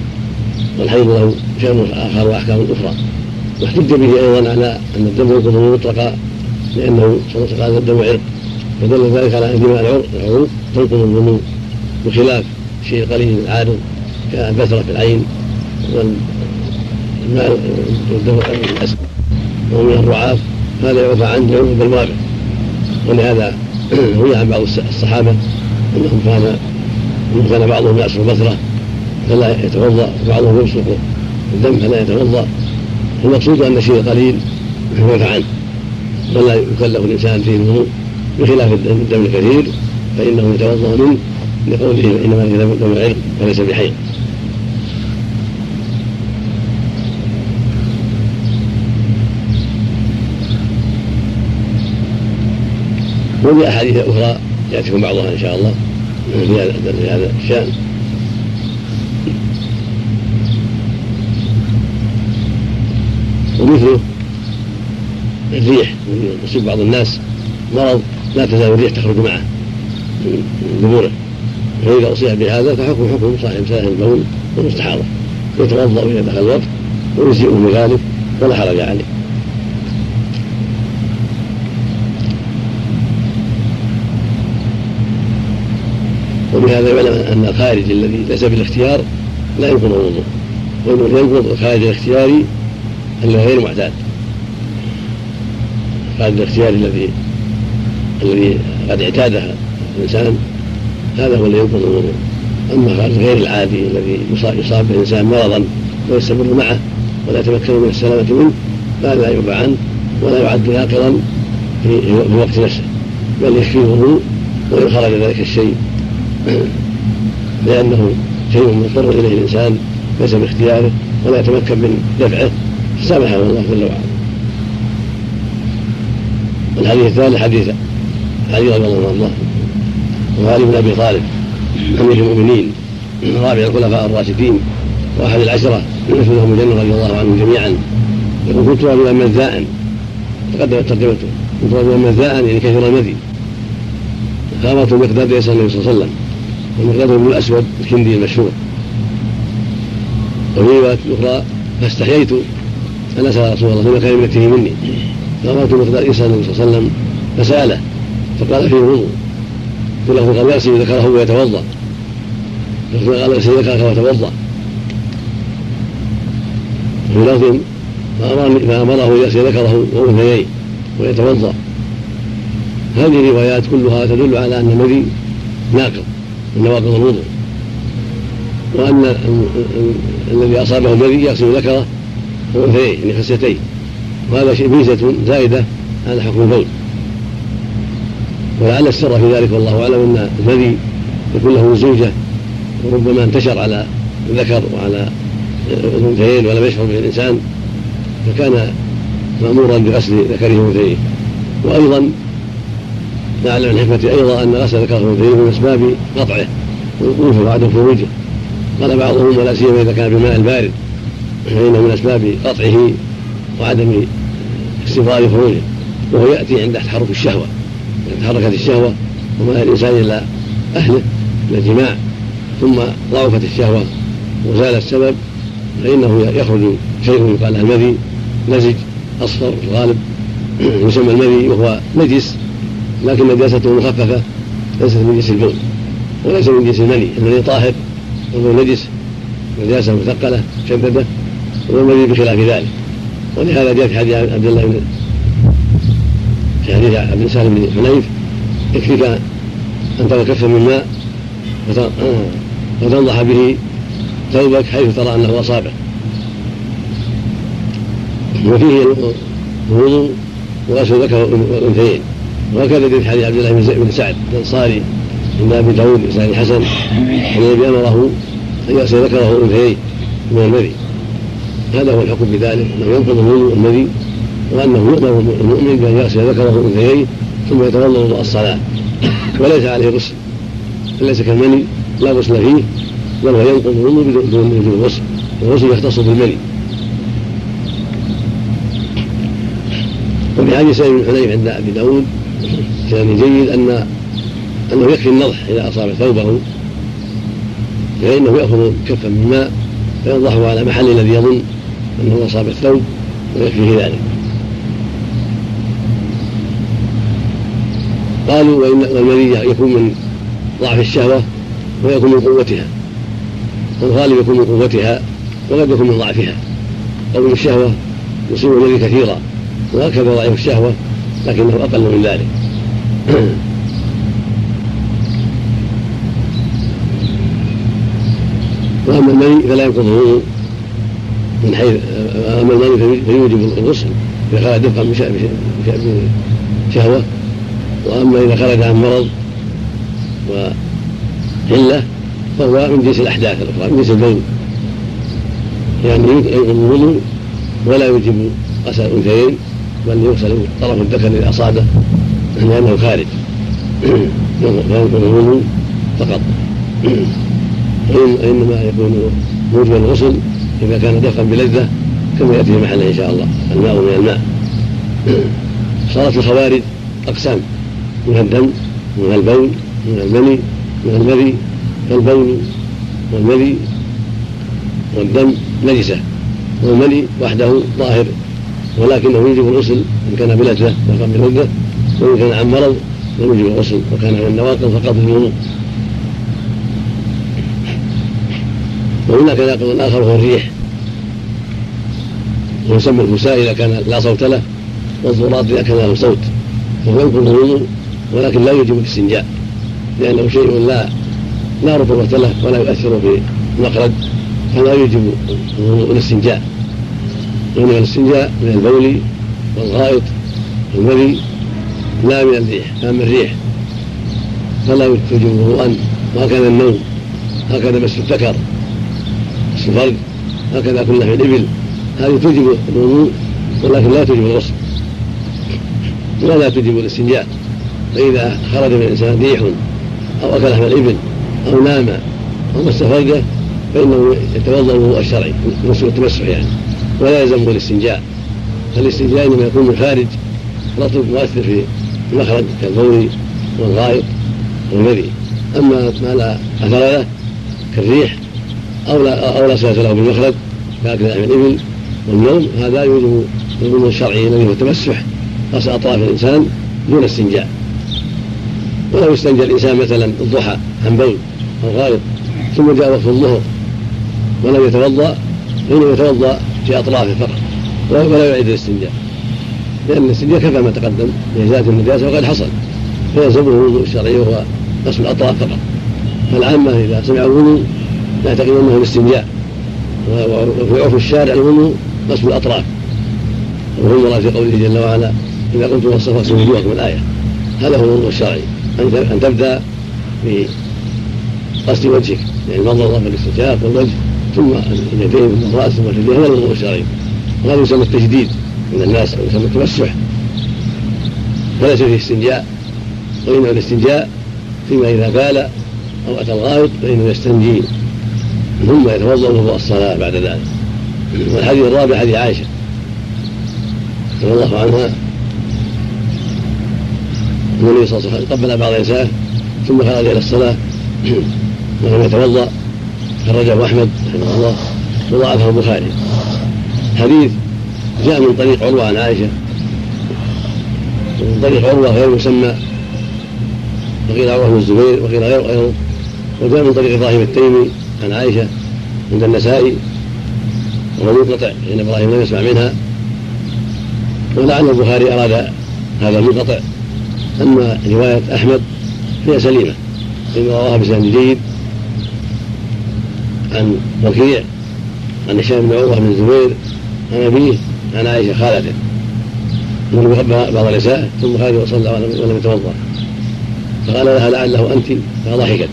والحيض له شأن آخر وأحكام أخرى. واحتج به أيضا على أن الدم ينقض مطلقا لأنه صلى الله عليه الدم عرق فدل ذلك على أن دماء العروق تنقض الوضوء بخلاف شيء قليل عارض كالبثره في العين الاسد ومن الرعاف هذا يعفى عنه عند الوابع ولهذا روي عن بعض الصحابة إنهم كان كان بعضهم يعصر البصرة فلا يتوضأ وبعضهم يبصق الدم فلا يتوضأ. المقصود أن الشيء القليل ثبت عنه ولا يكلف الإنسان فيه الوضوء بخلاف الدم الكثير فإنه يتوضأ منه لقوله إنما دم العرق وليس بحيض. وفي أحاديث أخرى يأتيكم بعضها إن شاء الله في هذا الشأن. ومثله الريح يصيب بعض الناس مرض لا تزال الريح تخرج معه من دبوره. فإذا أصيب بهذا فحكم حكم صاحب سائل البول والمستحاضة. يتوضأ إذا دخل الوقت ويجزئه بذلك ولا حرج عليه. وبهذا يعلم أن الخارج الذي ليس بالاختيار لا ينقض الوضوء وإنه ينقض الخارج الاختياري الذي غير معتاد. الخارج الاختياري الذي الذي قد اعتادها الإنسان هذا هو الذي ينقض الوضوء أما الخارج غير العادي الذي يصاب به الإنسان مرضا ويستمر معه ولا يتمكن من السلامة منه فهذا يعفى عنه ولا يعد ناقضا في, في وقت نفسه. بل يكفيه الوضوء وإن خرج ذلك الشيء لأنه شيء مضطر إليه الإنسان ليس باختياره ولا يتمكن من دفعه. سامحه الله جل وعلا. الحديث الثالث حديث علي رضي الله عنه. وعلي بن أبي طالب أمير المؤمنين رابع الخلفاء الراشدين وأحد العشرة يدخلهم الجنة رضي الله عنهم جميعا. يقول كنت رجلا مذاء تقدمت ترجمته. كنت رجلا مذاء يعني كثير المذي خامرت المقداد يسال النبي صلى الله عليه وسلم. والمقداد بن الأسود الكندي المشهور. وفي روايه أخرى فاستحييت أن أسأل رسول الله فيما كان يملكه مني. فأمرت المقداد يسال النبي صلى الله عليه وسلم فسأله فقال فيه وضوء قل له قال يغسل ذكره ويتوضأ. قال يغسل ذكرك ويتوضأ. في لفظ فامره يغسل ذكره وانثييه ويتوضأ. هذه الروايات كلها تدل على أن النبي ناقض. من نواقض الوضوء وأن الذي أصابه الذي يغسل ذكره وانثيه يعني خصيتين. وهذا شيء ميزة زائدة على حكم البول ولعل السر في ذلك والله أعلم أن الذي يكون له زوجة وربما انتشر على الذكر وعلى الأنثيين ولم يشعر به الإنسان فكان مأمورا بغسل ذكره وانثيه وأيضا نعلم من الحكمه أيضا أن غسل ذكره وانثيه من أسباب قطعه ووقوفه وعدم خروجه قال بعضهم ولا سيما إذا كان بالماء البارد فإنه من أسباب قطعه وعدم استفراغ خروجه. وهو يأتي عند تحرك الشهوة تحركت الشهوة وما الإنسان إلى أهله من الجماع ثم ضعفت الشهوة وزال السبب فإنه يخرج شيء يقال له المذي نزج أصفر في الغالب *clears throat* يسمى المذي وهو نجس. لكن نجاسته مخففة ليست من جنس البول وليس من جنس المني المني طاهر والبول نجس نجاسة مثقلة مشددة والمذي بخلاف ذلك. ولهذا جاء في حديث عبد الله بن في حديث عبد سالم بن حنيف يكفيك أن ترى كفا من ماء وتنضح به ثوبك حيث ترى أنه أصابه. وفيه الوضوء وغسل ذكر والأنثيين وهكذا في حديث عبد الله بن سعد الأنصاري عند أبي داود بن الحسن أن النبي أمرة أن يغسل ذكره والأنثيين من المذي هذا هو الحكم بذلك أنه ينقض الوضوء المذي وأنه يؤمر المؤمن بأن يغسل ذكره وانثييه ثم يتوضا وضوء الصلاة. وليس عليه غسل ليس كالمني لا غسل فيه بل هو ينقض الوضوء بدون غسل الغسل يختص بالمني. وفي حديث سعيد بن حنيف عند أبي داود كلام جيد أن أنه يكفي النضح إذا أصاب ثوبه فإنه يأخذ كفا من ماء فينضحه على محل الذي يظن أنه أصاب الثوب ويكفيه ذلك. قالوا وإن والمني يكون من ضعف الشهوة ويكون من قوتها والغالب يكون من قوتها وقد يكون من ضعفها قول الشهوة يصيب المني كثيرا وهكذا ضعيف الشهوة لكنه أقل من ذلك. *clears throat* وأما المني فلا ينقض الوضوء من حيث أما المني فيوجب الغسل إذا خرج دفقا بشهوة. وأما إذا خرج عن مرض وعلة فهو من جنس الأحداث الأخرى من جنس البول. يعني ينقض الوضوء ولا يجب غسل الأنثيين. بل يغسل طرف الذكر إذا أصابه لأنه خارج. ينقض الوضوء فقط. وإنما يكون موجب الغسل إذا كان دفقا بلذة كما يأتي في محله إن شاء الله الماء من الماء. صارت الخوارج أقسام من الدم من البول من المني من المذي فالبول والمذي والدم نجسة. والمني وحده ظاهر ولكنه يجب الغسل إن كان بلذة فقط بلذة وإن كان عن مرض لم يجب الغسل وكان من النواقض فقط الوضوء. وهناك ناقض آخر هو الريح. ويسمى الفساء إذا كان لا صوت له والضراب إذا كان له صوت. وهو ينقض الوضوء ولكن لا يجب الاستنجاء لأنه شيء لا لا رطوبة له ولا يؤثر في المخرج فلا يجب الاستنجاء. وإنما الاستنجاء من البول والغائط والمذي لا من الريح لا من الريح. فلا توجب وضوءا وهكذا النوم هكذا مس الذكر مس الفرج هكذا كل في الإبل. هذه توجب الوضوء ولكن لا توجب الغسل ولا توجب الاستنجاء. فإذا خرج من الإنسان ريح أو أكل لحم الإبل أو نام أو مس فرجه فإنه يتوضأ الوضوء الشرعي التمسح يعني. ولا يلزمه الاستنجاء. فالاستنجاء إنما يكون من خارج رطب مؤثر في المخرج كالبول والغائط والمذي. أما ما لا أثر له كالريح أو لا أو لا صلة له بالمخرج كأكل لحم الإبل والنوم هذا يوجب الوضوء الشرعي الذي هو التمسح غسل أطراف الإنسان دون استنجاء. ولو استنجى الإنسان مثلا الضحى عن بول أو غائط ثم جاء وقت الظهر ولم يتوضأ فإنه يتوضأ في أطرافه فقط. ولا يعيد الاستنجاء. لأن الاستنجاء كفى ما تقدم لإزالة النجاسة وقد حصل. فيلزمه الوضوء الشرعي وهو غسل الأطراف فقط. فالعامة إذا سمعوا الوضوء يعتقد أنه الاستنجاء. وفي عرف الشارع الوضوء غسل الأطراف. وهو المراد في قوله جل وعلا إذا قلتم والصف فاغسلوا وجوهكم الآية. هذا هو الوضوء الشرعي. أن تبدأ بغسل وجهك. يعني المنظر والاستنشاق والوجه. ثم اليدين ثم الراس ثم الرجلين هذا الوضوء الشرعي وهذا يسمى التجديد من الناس أو يسمى التمسح فليس فيه استنجاء وإنما الاستنجاء فيما إذا بال أو أتى الغائط فإنه يستنجي. ثم يتوضأ وضوء الصلاة بعد ذلك. والحديث الرابع حديث عائشة رضي الله عنها. النبي صلى الله عليه وسلم قبل بعض نسائه ثم خرج إلى الصلاة ولم يتوضأ. خرجه أحمد رحمه الله وضعفه البخاري. حديث جاء من طريق عروة عن عائشة. ومن طريق عروة غير مسمى وقيل عروة بن الزبير وقيل غير غيره وجاء من طريق إبراهيم التيمي عن عائشة عند النسائي. وهو منقطع ان إبراهيم لم يسمع منها. ولعل البخاري أراد هذا المنقطع أما رواية أحمد فهي سليمة فإن رواها بسند جيد. عن وكيع عن هشام بن عروة بن الزبير عن أبيه عن عائشة خالته قبل بعض النساء ثم خرج وصلى ولم يتوضا فقال لها لعله أنت فضحكت.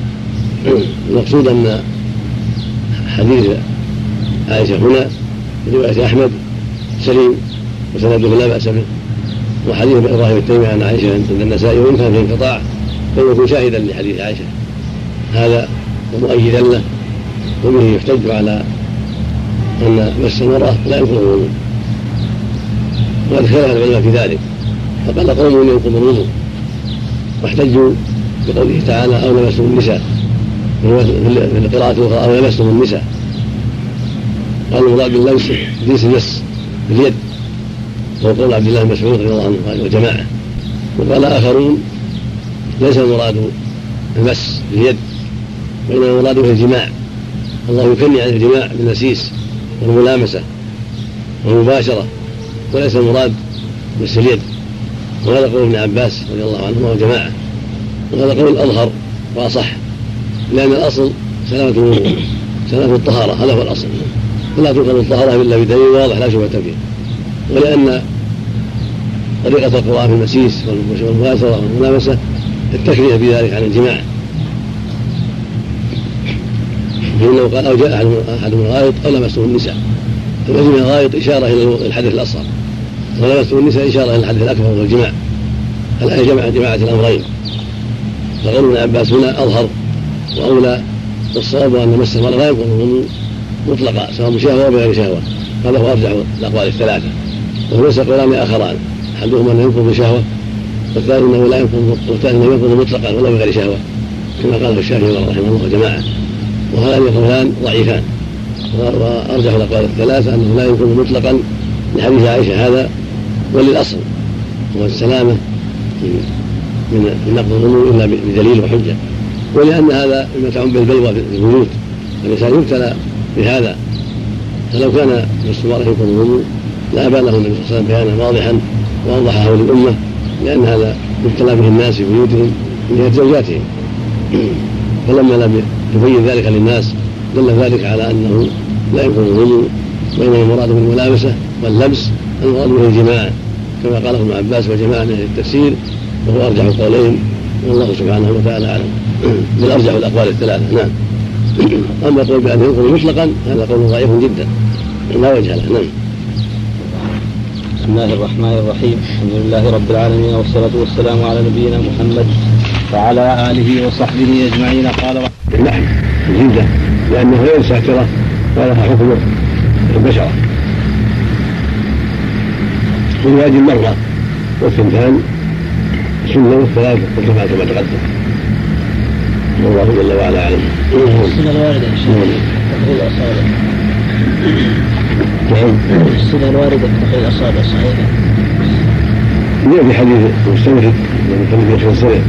المقصود أن حديث عائشة هنا في رواية أحمد سليم وسنده لا بأس به. وحديث إبراهيم التيمي عن عائشة عند النسائي وإن كان فيه انقطاع فيكون شاهدا لحديث عائشة. هذا ومؤيدا له. وبه يحتج على أن مس المرأة لا ينقض الوضوء وقد اختلف العلماء في ذلك. فقال قوم ينقض الوضوء. واحتجوا بقوله تعالى أو لمسوا النساء. في القراءة الأخرى أو لمسوا النساء. قالوا المراد باللمس جنس المس باليد وهو قول عبد الله بن مسعود رضي الله عنه وجماعة وقال آخرون ليس المراد المس باليد وإنما المراد به الجماع. الله يكني عن الجماع بالنسيس والملامسة والمباشرة وليس المراد مس اليد وهذا قول ابن عباس رضي الله عنهما وجماعة وهذا قول أظهر وأصح لأن الأصل سلامة الوضوء سلامة الطهارة هذا هو الأصل. فلا تنقل الطهارة إلا بدليل واضح لا شبهة فيه. ولأن طريقة القراءة في المسيس والمباشرة والملامسة التكفية في ذلك عن الجماع. فإنه قال أو جاء من الغائط أو لمسته النساء. من الغائط إشارة إلى الحدث الأصغر. ولمسته النساء إشارة إلى الحدث الأكبر وهو الجماع. فلا جمع جماعة الأمرين. فقول ابن عباس هنا أظهر وأولى والصواب أن مس المرأة لا يكون مطلقا سواء بشهوة أو بغير شهوة. هذا هو أرجح الأقوال الثلاثة. وهو قولان آخران. أحدهما أنه ينقض بشهوة والثاني أنه لا ينقض والثاني أنه ينقض مطلقا ولا بغير شهوة كما قاله الشافعي رحمه الله وجماعة وهذان القولان ضعيفان. وأرجح الأقوال الثلاثة أنه لا ينقض مطلقا لحديث عائشة هذا وللأصل هو السلامة من نقض الظنون إلا بدليل وحجة. ولأن هذا مما تعم به في البيوت الإنسان يبتلى بهذا. فلو كان باستمرار يكون الوضوء لا له النبي صلى الله عليه وسلم بيانا واضحا وأوضحه للأمة لأن هذا يبتلى به الناس في بيوتهم من زوجاتهم. *clears throat* فلما لم يبين ذلك للناس دل ذلك على أنه لا يكون الوضوء وإنما المراد بالملابسه واللبس المراد به الجماع كما قال ابن عباس وجماعه من أهل التفسير وهو أرجح القولين والله سبحانه وتعالى أعلم. *clears throat* من أرجح الأقوال الثلاثة نعم. *clears throat* أما القول بأن ينقل مطلقا هذا قول ضعيف جدا. لا وجه له نعم. بسم الله الرحمن الرحيم. الحمد لله رب العالمين والصلاة والسلام على نبينا محمد وعلى آله وصحبه أجمعين. قال اللحم الجلدة لأنه غير ساترة ولها حكم البشرة وزواج المرأة والثنتان سنة والثلاث كما كما تقدم. والله جل وعلا أعلم. السنة الواردة إن شاء الله. نعم. السنة الواردة في تحليل الأصابع صحيحة جاء في حديث المستمسك من حديث يخسر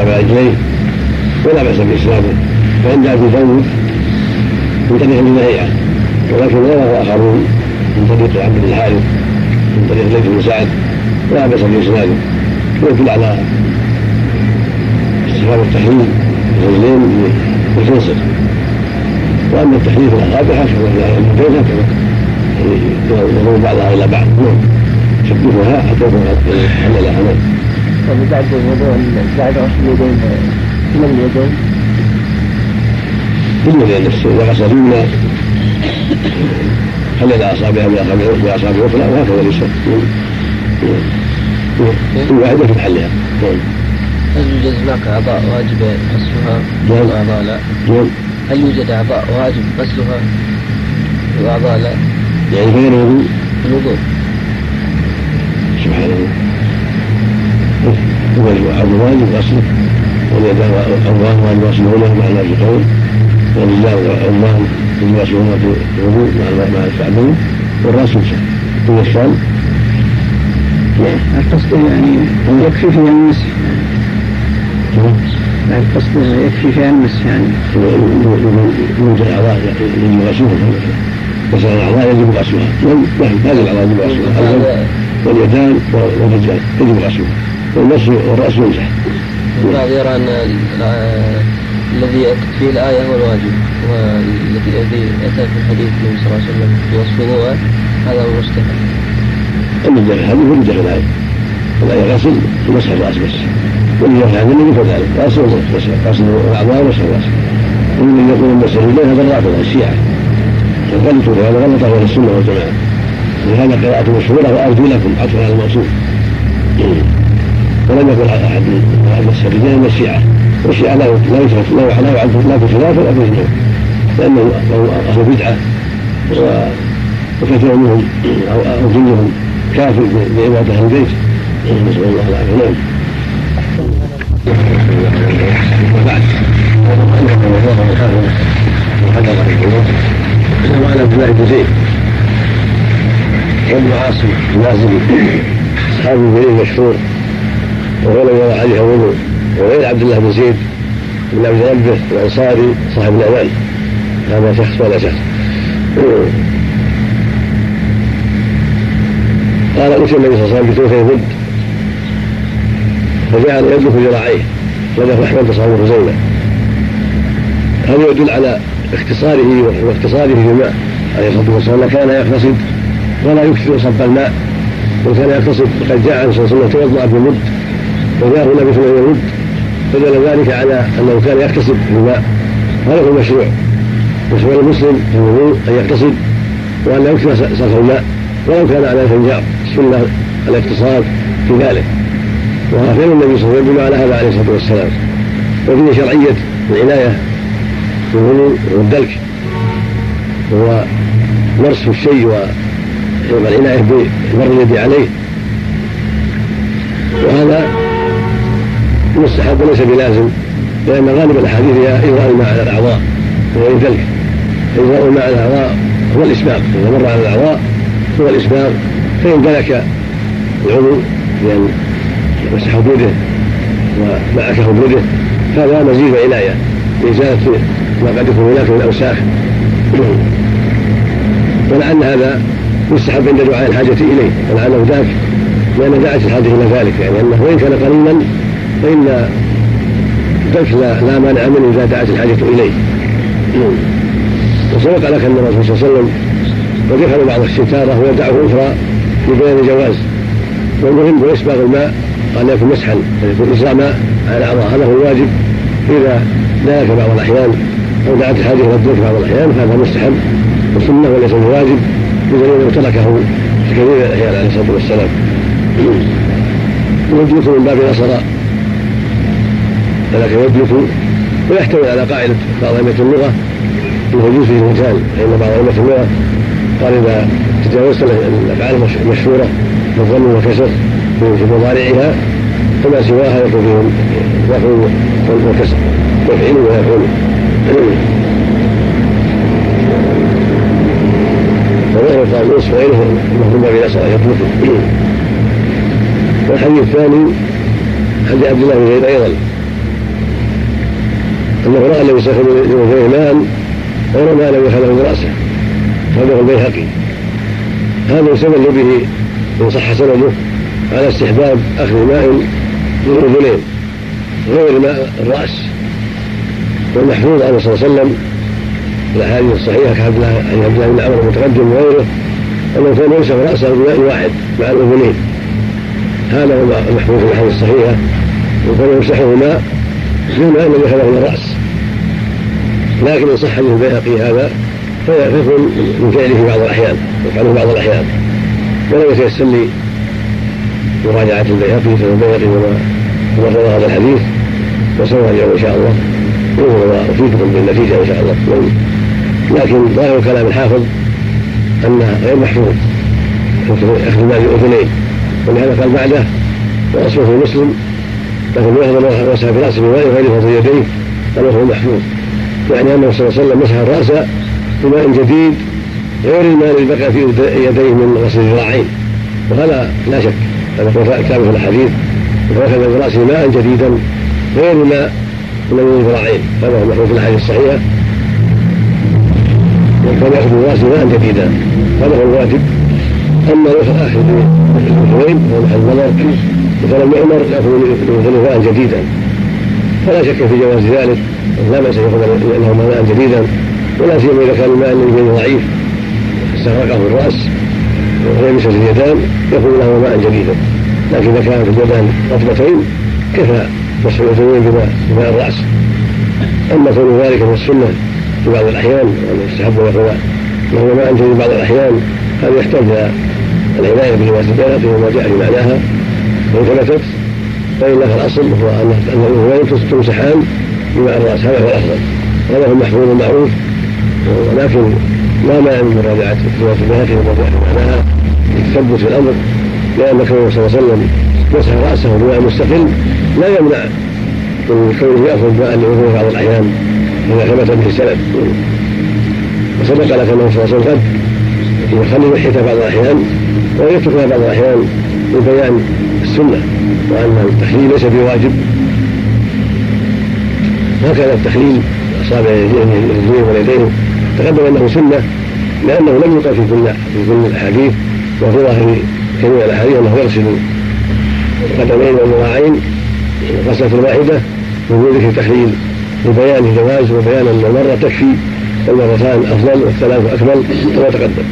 ربع رجليه ولا بأس بإسلامه فإن جاء في فوز من طريق ابن لهيعة ولكن رواه آخرون من طريق عبد الحارث من طريق ليث بن سعد ولا بأس بإسناده ويدل على استفهام التحليل الرجلين بالخنصر وأما التحديث الاصابع هكذا المدين هكذا يضم بعضها إلى بعض. نعم. حتى يكون نعم طيب بعد بعد غسل اليدين من اليدين. كل لأن إذا غسل اليمنى حلل اصابعها باصابع أخرى وهكذا اليسرى كل واحدة في محلها نعم. هل يوجد هناك أعضاء واجب غسلها؟ نعم. واعضاء لا؟ نعم. هل يوجد أعضاء واجب غسلها؟ وأعضاء لا؟ يعني غير الوضوء الوضوء. سبحان الله. هو الواجب غسله. واليدان الأرواح واجب غسلهما مع الناس قول والرجال والأرواح يجب غسلهما في الوضوء مع مع الكعبين والرأس يمسح هو الشام نعم. القصد يعني يكفي فيها المسح القصد يكفي فيها المسح يعني. يوجد أعضاء يجب غسلها غسل الاعضاء يجب غسلها نعم. هذه الأعضاء يجب غسلها واليدان والرجال يجب غسلها والراس يمسح يرى ان الذي اتت فيه الآية هو الواجب والذي الذي أتى في الحديث النبي صلى الله عليه وسلم في وصف الوضوء هذا هو المستحب. الحديث هو داخل الايه الايه غسل ومسح الراس بس. واللي يفعل النبي كذلك غسل غسل الاعضاء ومسح الرأس. ومن يقول المسح اليه هذا الرافضه الشيعه غلطوا هذا غلط أهل السنة والجماعة. ولهذا قراءة مشهورة وأرجلكم عطف على الموصوف ولم يقل أحد مسح الرجال من الشيعة والشيعة لا لا يترك لا لا لا في خلاف ولا في اجماع لأنه أهل بدعة وكثير منهم أو جنهم كافر بعبادة أهل البيت نسأل الله العافية نعم وبعد وعن عبد الله بن زيد وابن عاصم النازلي اصحاب الجليل مشهور وهو لم يرى عليه وضوء وغير عبد الله بن زيد بن عبد ربه الأنصاري صاحب الأمان. هذا شخص ولا شخص. قال اتي النبي صلى الله عليه وسلم بتوفي ود فجعل يدلك ذراعيه وله أحمد تصور زينة. هذا يدل على اختصاره واختصاره في الماء عليه الصلاة والسلام. كان يقتصد ولا يكثر صب الماء وكان يقتصد. قد جاء صلى الله عليه وسلم توضا بمد وجاءه النبي صلى الله عليه وسلم فدل ذلك على أنه كان يقتصد بالماء هذا هو المشروع مشروع المسلم في الوضوء أن يقتصد وأن لا يكثر صرف الماء ولو كان على الفنجار السنة الاقتصاد في ذلك وفعل النبي صلى الله عليه وسلم على هذا عليه الصلاة والسلام. وفيه شرعية العناية بالوضوء والدلك. وهو نصف الشيء والعناية بمر اليد عليه. وهذا مستحب وليس بلازم لأن غالب الأحاديث هي إجراء الماء على الأعضاء وغير ذلك إجراء الماء على الأعضاء هو الإسباق إذا مر على الأعضاء هو الإسباق. فإن دلك العضو بأن يمسح بيده ومعكه بيده هذا مزيد وعناية لإزالة ما قد يكون هناك من أوساخ. ولعل هذا يستحب عند دعاء الحاجة إليه ولعله ذاك لأن دعت الحاجة إلى ذلك يعني أنه وإن كان قليلا فإن الذبح لا, مانع منه إذا دعت الحاجة إليه. وسبق لك أن الرسول صلى الله عليه وسلم يفعل بعض الستارة ويدعه أخرى لبيان الجواز. والمهم هو إسباغ الماء قال يكون مسحا يكون إسراء ماء على الأعضاء هذا هو الواجب إذا دعك بعض الأحيان أو دعت الحاجة إلى الدلك بعض الأحيان فهذا مستحب وسنة وليس بواجب بدليل أنه تركه في كثير من الأحيان عليه الصلاة والسلام. يدلك من باب نصر ولكن يدلك ويحتوي على قاعدة بعض أئمة اللغة أنه يجوز فيه المثال فإن بعض أئمة اللغة قال إذا تجاوزت الأفعال المشهورة بالظن والكسر في مضارعها فما سواها يكون فيه رفع وكسر يفعل ويفعل وغير القاموس وغيره انه باب الأسرى يطلق. والحديث الثاني حديث عبد الله بن زيد أيضا. انه راى النبي صلى الله عليه وسلم ماء ورمى لم يخله براسه هذا البيهقي. هذا يستدل به ان صح سنده على استحباب أخذ ماء من غير ماء الرأس. والمحفوظ عنه صلى الله عليه وسلم الأحاديث الصحيحة كعبد الله عن عبد الله بن عمر المتقدم وغيره أنه كان يمسح رأسه بماء واحد مع الاذنين هذا هو المحفوظ في الأحاديث الصحيحة وكان يمسحه ماء بما لم يخلق من الراس لكن إن صح حديث البيهقي هذا فيكون من فعله في بعض الأحيان يفعله بعض الأحيان. ولم يتيسر لي مراجعة البيهقي في البيهقي وما وما هذا الحديث. وسوف اليوم إن شاء الله. وافيدكم بالنتيجة إن شاء الله. لكن ظاهر كلام الحافظ انها غير محفوظ. أخذ المال بأذنين. ولهذا قال بعده واصله في مسلم لكن يهضم مسح براسه بماء غير فضل يديه وهو محفوظ. يعني انه صلى الله عليه وسلم مسح الرأس بماء جديد غير الماء الذي بقى في يديه من غسل الذراعين وهذا لا شك. هذا هو ثابت في الأحاديث. واخذ براسه ماء جديدا غير ماء من الذراعين هذا هو محفوظ في الأحاديث الصحيحة. وكان يأخذ براسه ماء جديدا. هذا هو الواجب. أما اخذ الاذنين فهو محل النظر. وكان ابن عمر يأخذ ماء جديدا. فلا شك في جواز ذلك. لا بأس يأخذ له ماء جديدا ولا سيما إذا كان الماء الذي ضعيف. استغرقه الرأس ويمسك اليدان ياخذ له ماء جديدا. لكن إذا كانت اليدان رطبتين كفى مسح الاذنين بماء الرأس. أما كون ذلك من السنة في بعض الأحيان وأن يستحب ياخذ وهو ماء جديد بعض الأحيان هذا يحتاج إلى العناية بروايه البيهقي وما جاء في معناها. وإن ثبتت فإن فالاصل هو ان الاذنين تمسحان بماء الراس هذا هو الأفضل. هذا هو المحفوظ المعروف ولكن لا مانع من البيهقي وما جاء في معناها للتثبت في الأمر. لأن كونه صلى الله عليه وسلم مسح رأسه بماء مستقل. لا يمنع من كونه يأخذ ماء لعذره بعض الأحيان. اذا ثبت به السند وسبق لك أنه صلى الله عليه وسلم قد يخلي لحيته بعض الأحيان ويتركها بعض الأحيان لبيان السنة وأن التخليل ليس بواجب. هكذا التخليل اصابع الرجلين واليدين تقدم أنه سنة لأنه لم يقل في كل في كل الأحاديث وفي ظاهر كثير الأحاديث أنه يغسل القدمين والذراعين غسله واحدة من ذكر التخليل لبيان الجواز وبيان أن المره تكفي والمرتان أفضل والثلاث أكمل كما تقدم.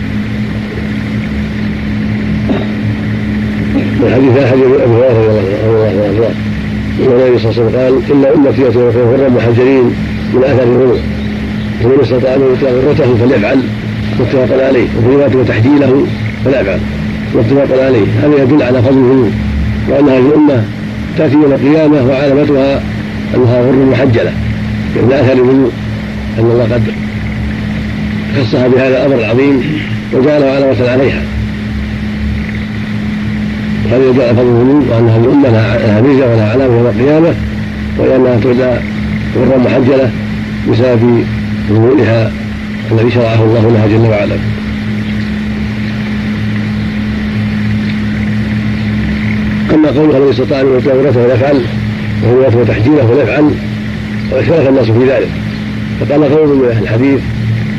والحديث حديث أبي هريرة رضي الله عنه. النبي صلى الله عليه وسلم قال ان امتي يكون غرا محجرين من اثر الغلو فمن استطاع أن يطلق غرته فليفعل متفق عليه وفي رواية وتحجيله فليفعل متفق عليه. هذا يدل على فضل الغلو وان هذه الأمة تأتي يوم القيامة وعلامتها أنها غر محجلة. من اثر الغلو أن الله قد خصها بهذا الأمر العظيم وجعله علامة عليها. يدل على فضل وأن هذه الأمة لها ميزه ولها علامه يوم القيامة وانها تهدى غرا محجلة بسبب غلولها الذي شرعه الله لها جل وعلا. أما قوله الذي استطاع أن يؤتي ورثه فليفعل وهو وتحجيله فليفعل واختلف الناس في ذلك. فقال قول من أهل الحديث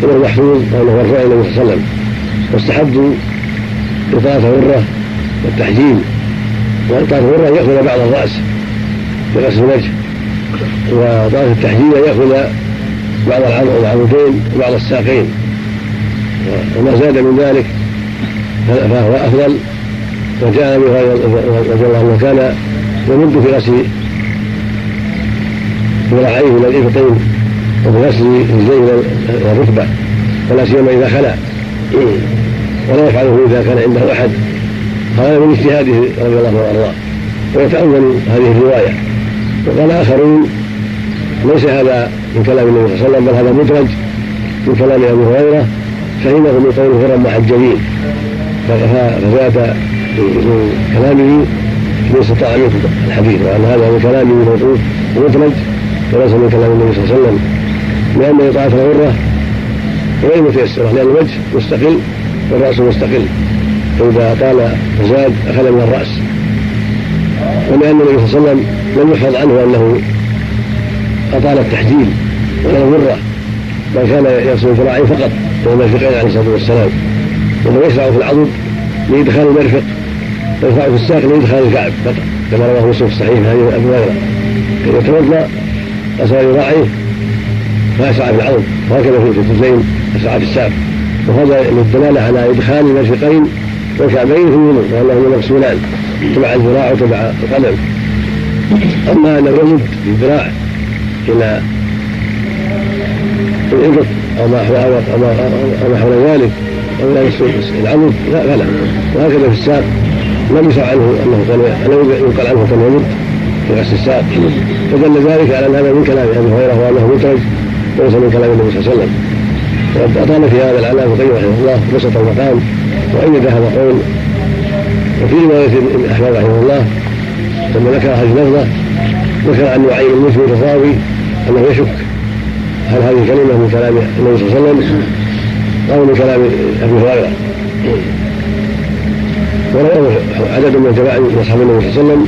انه محفوظ وانه مرفوع النبي صلى الله عليه وسلم واستحبوا إطاعة غره والتحجيل. وإطاعة الغرة يأخذ بعض الرأس بغسل الوجه. وطاعه التحجيل يأخذ بعض العضدين وبعض الساقين. وما زاد من ذلك فهو أفضل وجاء هريره رضي الله عنه كان يمد في غسل ذراعيه إلى الإبطين وفي غسل رجليه إلى الركبة. ولا سيما إذا خلا. ولا يفعله إذا كان عنده أحد. هذا من اجتهاده رضي الله عنه وأرضاه. ويتأول هذه الرواية. وقال آخرون ليس هذا من كلام النبي صلى الله عليه وسلم بل هذا مدرج من كلام أبي هريرة فهمه من قوله غرا معجلين. فزاد من كلامه من استطاع منكم الحديث وأن هذا من كلامه موقوف مدرج وليس من كلام النبي صلى الله عليه وسلم. لأن إطاعة الغرة غير متيسرة لأن الوجه مستقل والرأس مستقل. فاذا طال وزاد أخذ من الرأس. ولان النبي صلى الله عليه وسلم لم يحفظ عنه أنه أطال التحجيل ولا الغره بل كان يغسل الذراعين فقط وهو المرفقين عليه الصلاة والسلام. وهو يشرع في العضد لإدخال المرفق ويرفع في الساق لإدخال الكعب فقط كما رواه مسلم في الصحيح هذه ابو هريرة. كان يتوضا غسل ذراعيه فاشرع في العضد وهكذا في الكتفين اشرع في الساق. وهذا للدلاله على إدخال المرفقين والكعبين الوضوء وانهما مغسولان تبع الذراع وتبع القدم. أما أن يمد بالذراع إلى الإبط أو ما أو ما حول ذلك أو إلى العمود لا فلا وهكذا في الساق لم يشرع عنه أنه كان لم ينقل عنه كان يمد في غسل الساق فدل ذلك على أن هذا من كلام أبي هريرة وأنه مدرج وليس من كلام النبي صلى الله عليه وسلم. وقد أطال في هذا العلامة القيم رحمه الله بسط المقام. وأيد هذا القول وفي رواية أحمد رحمه الله ثم ذكر هذه اللفظة ذكر عن نعيم المسلم الرضاوي أنه يشك. هل هذه الكلمة من كلام النبي صلى الله عليه وسلم؟ أو من كلام أبي هريرة؟ ورواه عدد من جماعة من أصحاب النبي صلى الله عليه وسلم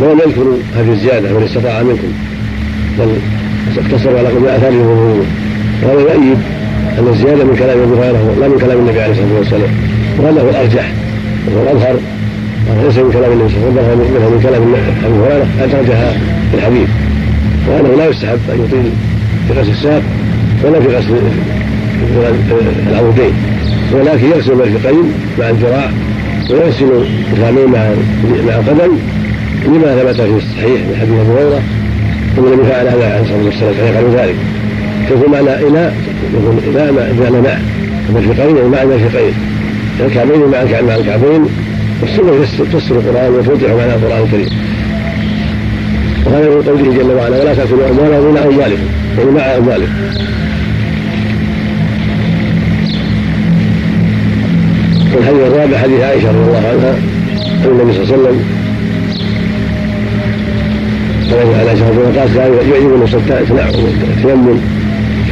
ولم يذكروا هذه الزيادة من استطاع منكم بل اقتصروا على قول آثاره وظهوره وهذا يؤيد أن الزيادة من كلام أبي هريرة لا من كلام النبي عليه الصلاة والسلام. وهذا هو الأرجح. وهو الأظهر. ليس من كلام النبي صلى الله عليه وسلم من كلام أبي هريرة أدرجها في الحديث وأنه لا يستحب أن يطيل في غسل الساق ولا في غسل العودين. ولكن يغسل المرفقين مع الذراع ويغسل الرامين مع مع القدم لما ثبت في الصحيح من حديث أبي هريرة ثم النبي فعل هذا عليه الصلاة والسلام كان يفعل ذلك. فيكون معنى إلى يكون إلى بمعنى مع المرفقين يعني مع المرفقين. الكعبين مع مع الكعبين. والسنة تفسر القرآن وتوضح معنى القرآن الكريم. وهذا من قوله جل وعلا ولا تأكلوا اموالهم إلى أموالكم. يعني مع أموالكم. والحديث الرابع حديث عائشة رضي الله عنها أن النبي صلى الله عليه وسلم على الله عنها كان يعجبني التيمم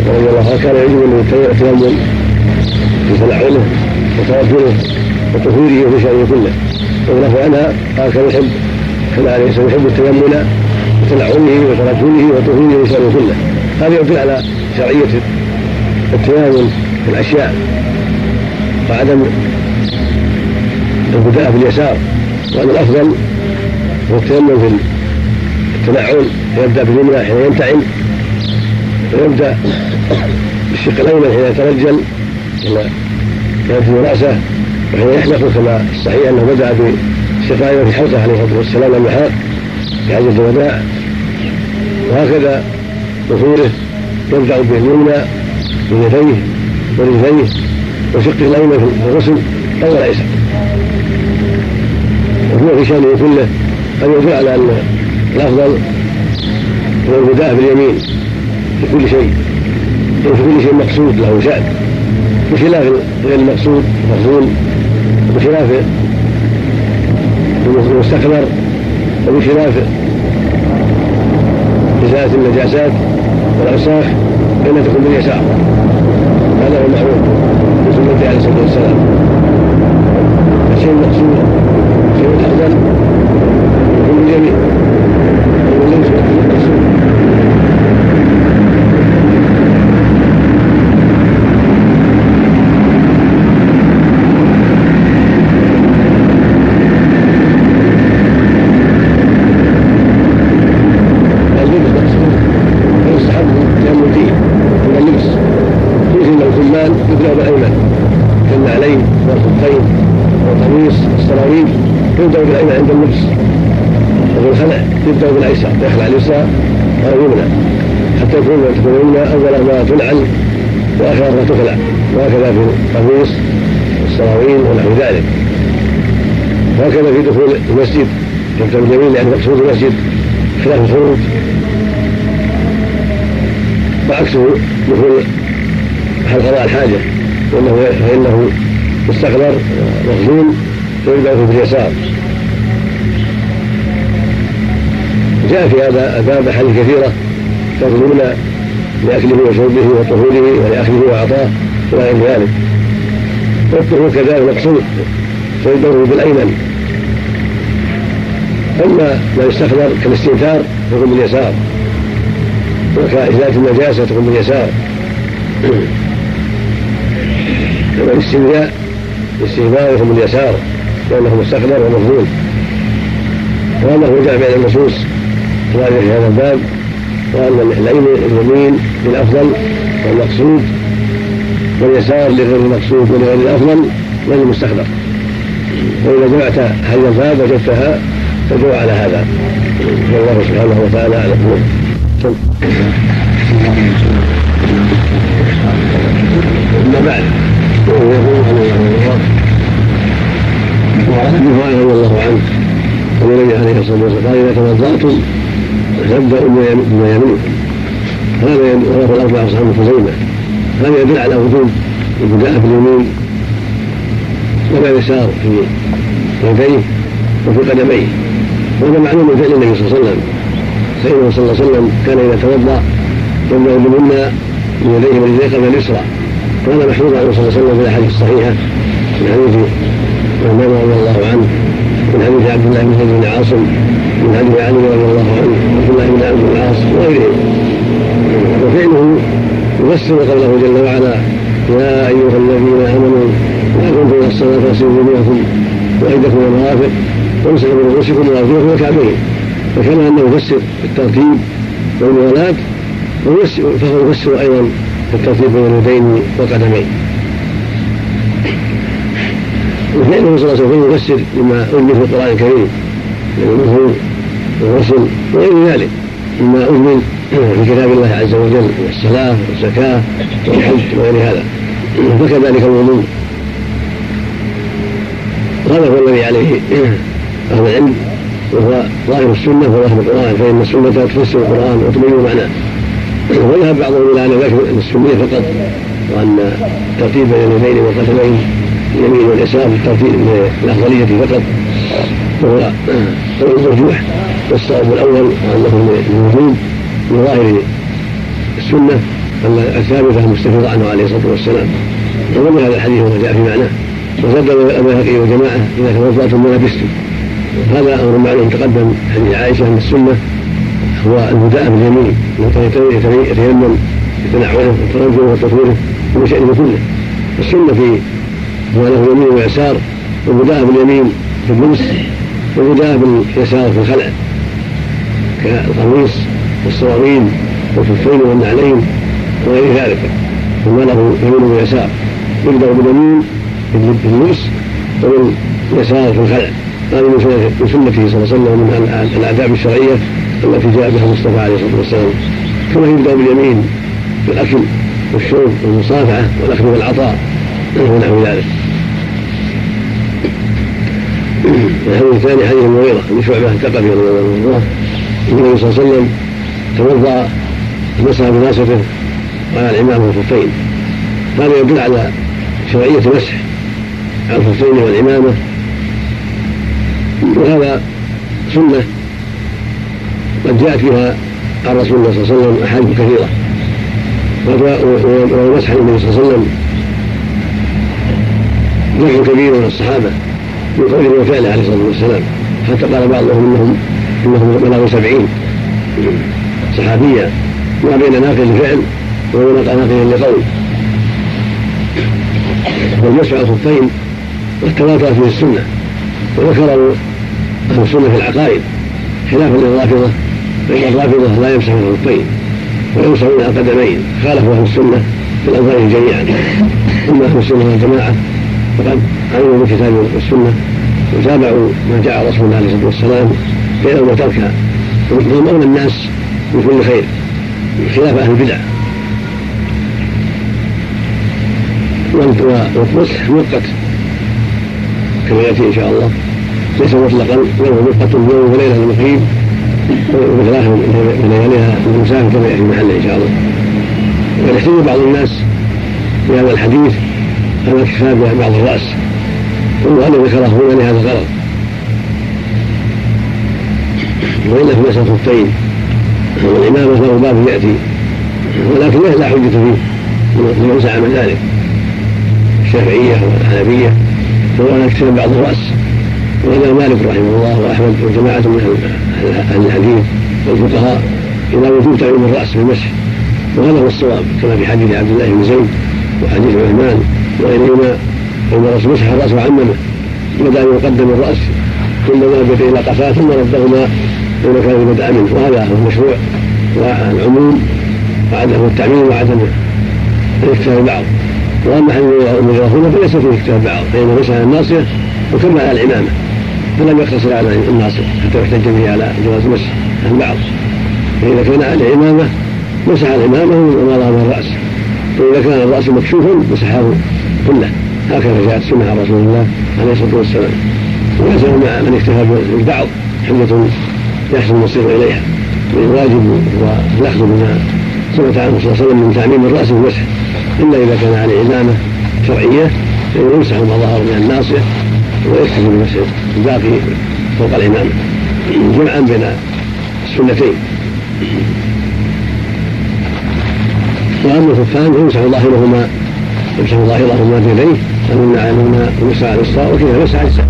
رضي الله عنه كان يعجبني التيمم في تنعمه وتوكله وطهوره وفي شأنه كله. وله عنها كان يحب كان عليه السلام يحب التيمم وتنعمه وترجله وطهوره وفي شأنه كله. هذا يدل على شرعية التيامن في الأشياء وعدم البداء في اليسار. وأن الأفضل هو التيمم في التنعم يبدأ باليمنى حين ينتعم ويبدأ بالشق الأيمن حين يترجل يرجل رأسه وحين يحلق كما الصحيح أنه بدأ الشفاعة في حلقه عليه الصلاة والسلام لما حلق في حجه الوداع. وهكذا ظهوره يبدأ باليمنى من يديه ورجليه وشق الأيمن في الغسل أو الايسر وهو في شأنه كله أن يدل على أن الأفضل هو البداء باليمين في كل شيء في كل شيء مقصود له شأن. بخلاف غير المقصود مفضول بخلاف المستكبر وبخلاف إزالة النجاسات والأوساخ فإنها تكون باليسار. هذا هو المعروف في سنته عليه الصلاة والسلام. الشيء المقصود الشيء الأفضل يكون باليمين يبدأ بالأيمن عند اللبس وفي الخلع يبدأ بالأيسر يخلع اليسرى أو حتى يكون تكون اليمنى أول ما تنعل وآخر ما تخلع وهكذا في القميص والسراويل ونحو ذلك. وهكذا في دخول المسجد يبدأ باليمين لأن مقصود المسجد خلاف الخروج. وعكسه دخول قضاء الحاجة فإنه فإنه مستقبر مخزون فيبدأ في جاء في هذا الباب أحاديث كثيرة تظلمون لأكله وشربه وطهوره ولأخذه وعطاه وغير ذلك. والطهور كذلك مقصود فيبدأ بالأيمن. أما ما يستخدم كالاستنثار يكون باليسار وكإزالة النجاسة تكون باليسار الاستهبال يكون باليسار لأنه مستقبل ومفضول هو جاء بين النصوص الواردة في هذا الباب وأن اليمين للأفضل والمقصود واليسار لغير المقصود ولغير الأفضل المستخدم وإذا جمعت هذه الباب وجدتها تدعو على هذا. والله سبحانه وتعالى أعلم. أما بعد. وعن ابي هريره رضي الله عنه ان النبي عليه الصلاه والسلام قال اذا توضاتم فابداوا بما يمينكم هذا رواه الاربعه اصحاب خزيمه هذا يدل على وجوب البداء باليمين ولا يسار في يديه وفي قدميه. وهذا معلوم من فعل النبي صلى الله عليه وسلم. فإنه صلى الله عليه وسلم كان إذا توضأ يبدا باليمنى من يديه قبل اليسرى. وهذا محفوظ عنه صلى الله عليه وسلم في الأحاديث الصحيحة من حديث عثمان رضي الله عنه. من حديث عبد الله بن زيد بن عاصم من حديث علي رضي الله عنه عبد الله بن عبد العاص وغيرهم وفعله يفسر قوله جل وعلا يا أيها الذين آمنوا لا إلى الصلاة فاغسلوا وجوهكم وايدكم والمرافق وامسحوا برؤوسكم وأرجلكم وكعبين فكما أنه يفسر بالترتيب والمغالاة فهو يفسر أيضا بالترتيب بين اليدين والقدمين. وفعله صلى الله عليه وسلم يفسر لما أمل في القرآن الكريم. من المظهر والرسل وغير ذلك. مما أمل في كتاب الله عز وجل من الصلاة والزكاة والحج وغير هذا. فكذلك الوضوء. هذا هو الذي عليه أهل العلم وهو ظاهر السنة وظاهر القرآن فإن السنة تفسر القرآن وتبين معناه. وذهب بعضهم إلى أن ذكر السنية فقط وأن ترتيب بين اليدين والقدمين اليمين واليسار في الترتيب الافضليه فقط وهو المرجوح والصواب الأول أنه الوجود لظاهر السنة الثابته المستفيضه عنه عليه الصلاة والسلام. ومن هذا الحديث وما جاء في معناه. وزاد البيهقي وجماعة إذا توضاتم ولبستم هذا أمر معلوم تقدم حديث عائشة أن السنة هو البداء باليمين. يتيمم بتنعله وترجله وتطويره وشأنه كله. السنة في هو له يمين ويسار والبداء باليمين في اللبس والبداء باليسار في الخلع كالقميص والسراويل والكفين والنعلين وغير ذلك. ثم له يمين ويسار يبدأ باليمين في اللبس وباليسار في الخلع. هذه من سنته صلى الله عليه وسلم من الآداب الشرعية التي جاء بها المصطفى عليه الصلاة والسلام. كما يبدأ باليمين في الأكل والشرب والمصافحة والأخذ والعطاء ونحو ذلك. الحديث الثاني حديث المغيرة بن شعبة الثقفي رضي الله عنه. النبي صلى الله عليه وسلم توضأ مسح بناصته وعلى العمامة والخفين هذا يدل على شرعية مسح على الخفين والعمامة وهذا سنة قد جاءت فيها عن رسول الله صلى الله عليه وسلم أحاديث كثيرة. ومسح النبي صلى الله عليه وسلم. جمع كبير من الصحابة. من قوله وفعله عليه الصلاة والسلام. حتى قال بعضهم إنهم إنهم بلغوا سبعين. صحابيا ما بين ناقل لفعل وبين ناقل لقول والمسح على الخفين قد تواترت فيه السنة. وذكروا أهل السنة في العقائد. خلافا للرافضة. فإن الرافضة لا يمسح الخفين ويمسحون على القدمين خالفوا أهل السنة في الأظهر جميعا. أما أهل السنة والجماعة فقد علموا بالكتاب والسنة وتابعوا ما جاء رسول الله عليه الصلاة والسلام فإنه وترك وهم أولى الناس بكل خير خلاف أهل البدع. والمسح مؤقت كما يأتي إن شاء الله. ليس مطلقا بل هو مؤقت يوم وليلة المقيم وثلاثة من لياليها المسافر كما يأتي محله إن شاء الله. وقد يحتج بعض الناس بهذا الحديث على اكتفاء بعض الرأس والمؤلف ذكره هنا لهذا الغرض؟ وإلا في مسألة الخفين والإمامة فهو باب يأتي ولكن لا حجة فيه لمن زعم ذلك. الشافعية والحنفية أن يكتفي بعض الرأس. وإلى مالك رحمه الله وأحمد وجماعة من أهل الحديث والفقهاء إلى وجوب تعليم الرأس بالمسح وهذا هو الصواب كما في حديث عبد الله بن زيد وحديث عثمان وغيرهما. أن الرسول مسح الرأس وعممه بدأ يقدم الرأس ثم ذهب إلى قفاه ثم ردهما إلى كان بدأ منه وهذا هو المشروع والعموم وعدم التعميم وعدم الاكتفاء بعض. وأما حديث المغيرة فليس فيه اكتفاء بعض فانه مسح على الناصيه وكمل على العمامه فلم يقتصر على الناصية حتى يحتج به على جواز مسح البعض فإذا كان على العمامه مسح العمامه وما ظهر الرأس وإذا كان الرأس مكشوفا مسحه كله. هكذا جاءت سنه عن رسول الله عليه الصلاة والسلام. وليس من اكتفى بالبعض حجة يحسن المصير إليها. والواجب هو الاخذ بما ثبت عنه صلى الله عليه وسلم من تعميم الرأس والمسح إلا إذا كان عليه عزامه شرعية فإنه يمسح ما ظهر من الناصية ويكتفي بمسح الباقي فوق الامامه جمعا بين السنتين. وأما الخفان فيمسح ظاهرهما يمسح ظاهرهما بيديه. اليمنى ويسعى على اليسرى وكذا مسح اجزاء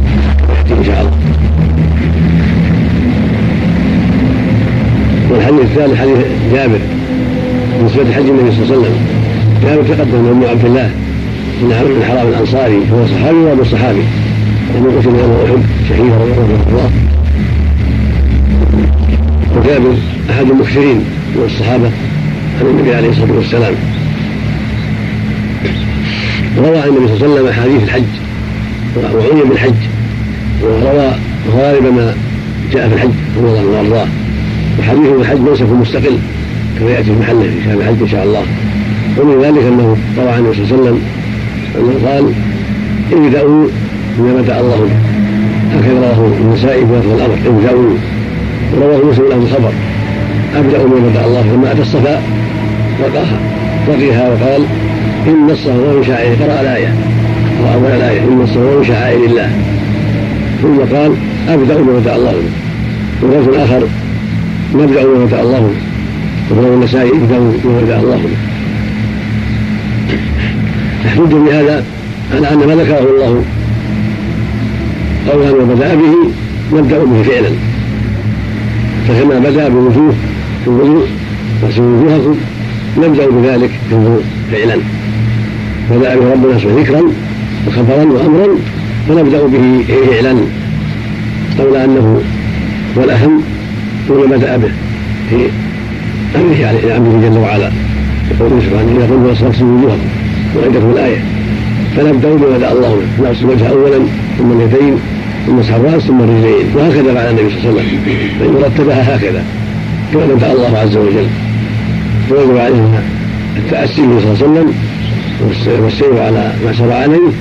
إن شاء الله. والحديث الثالث حديث جابر صفة حج النبي صلى الله عليه وسلم. جابر تقدم ابن عبد الله بن عمرو بن حرام الأنصاري هو صحابي وأبو صحابي. لم قتل يوم أحد شهيدا رضي الله وجابر أحد المكثرين من الصحابة عن النبي عليه الصلاة والسلام. روى النبي صلى الله عليه وسلم احاديث الحج وعني بالحج وروى غالب ما جاء في الحج عنه وأرضاه. وحديث الحج في مستقل كما يأتي في محله في كتاب الحج إن شاء الله. ومن ذلك أنه روى عن النبي صلى الله عليه وسلم أنه قال ابدأوا بما بدأ الله به. هكذا رواه النسائي في لفظ الأمر ابدأوا. ورواه مسلم له الخبر ابدأوا بما بدأ الله لما أتى الصفا وقاها. وقيها وقال إن الصفا من شعائر قرأ الايه قرأ اول الآية إن الصفا من شعائر الله. ثم قال أبدأ بما بدأ الله. وفي الآخر نبدأ بما بدأ الله. ورواه النسائي ابدأوا بما بدأ الله. يحتج بهذا على أن ما ذكره الله قولا وبدا به نبدأ به فعلا. فكما بدأ بوجوه في الوضوء واغسلوا وجوهكم نبدأ بذلك في الوضوء فعلا. بدا به ربنا ذكرا وخبرا وأمرا فنبدا به فعلا قول أنه هو الأهم وما بدأ به في أمره عليه أمره جل وعلا. يقول سبحانه قلنا اصرفتم وجوهكم وعندكم الآية فنبدأ بما بدأ الله به. نغسل الوجه أولا ثم اليدين ثم مسح الراس ثم الرجلين وهكذا فعل النبي صلى الله عليه وسلم. فإن رتبها هكذا كما نبدأ الله عز وجل. ويجب علينا التأسي به صلى الله عليه وسلم والسير على ما شرع عليه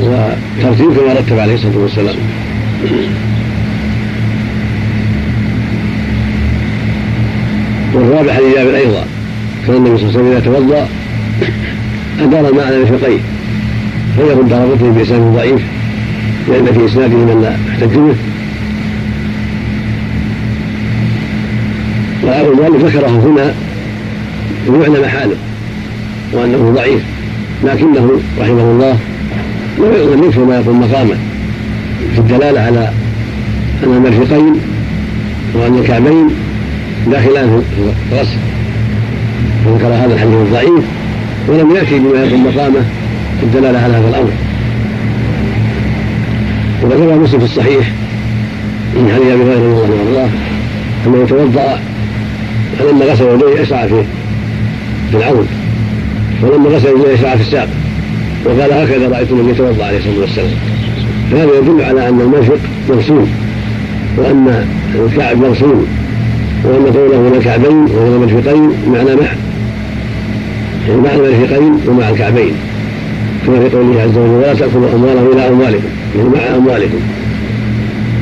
وترتيب كما رتب عليه الصلاة والسلام. والرابع حديث جابر أيضا كان النبي صلى الله عليه وسلم إذا توضأ أدار الماء على مرفقيه فيرد ربطه بإسناد ضعيف لأن في اسناده من لا يحتج به. ولذلك ذكره هنا ليعلم حاله وأنه ضعيف. لكنه رحمه الله لم يكفر ما يقول مقامه. في الدلالة على أن المرفقين وأن الكعبين داخلان في الغسل فذكر هذا الحديث الضعيف ولم يأتي بما يقوم مقامه في الدلالة على هذا الأمر. وذكر مسلم في الصحيح حديث أبي هريرة رضي الله عنه أنه توضأ فلما غسل يديه أشرع في في العون. ولما غسل يديه أشرع في الساق وقال هكذا رأيت النبي يتوضأ عليه الصلاة والسلام فهذا يدل على أن المرفق مغسول وأن الكعب مغسول وأن قوله من الكعبين وهنا المرفقين معنى مع يعني مع المرفقين ومع الكعبين. كما في قوله عز وجل ولا تأكلوا أموالهم إلى أموالكم يعني مع أموالكم.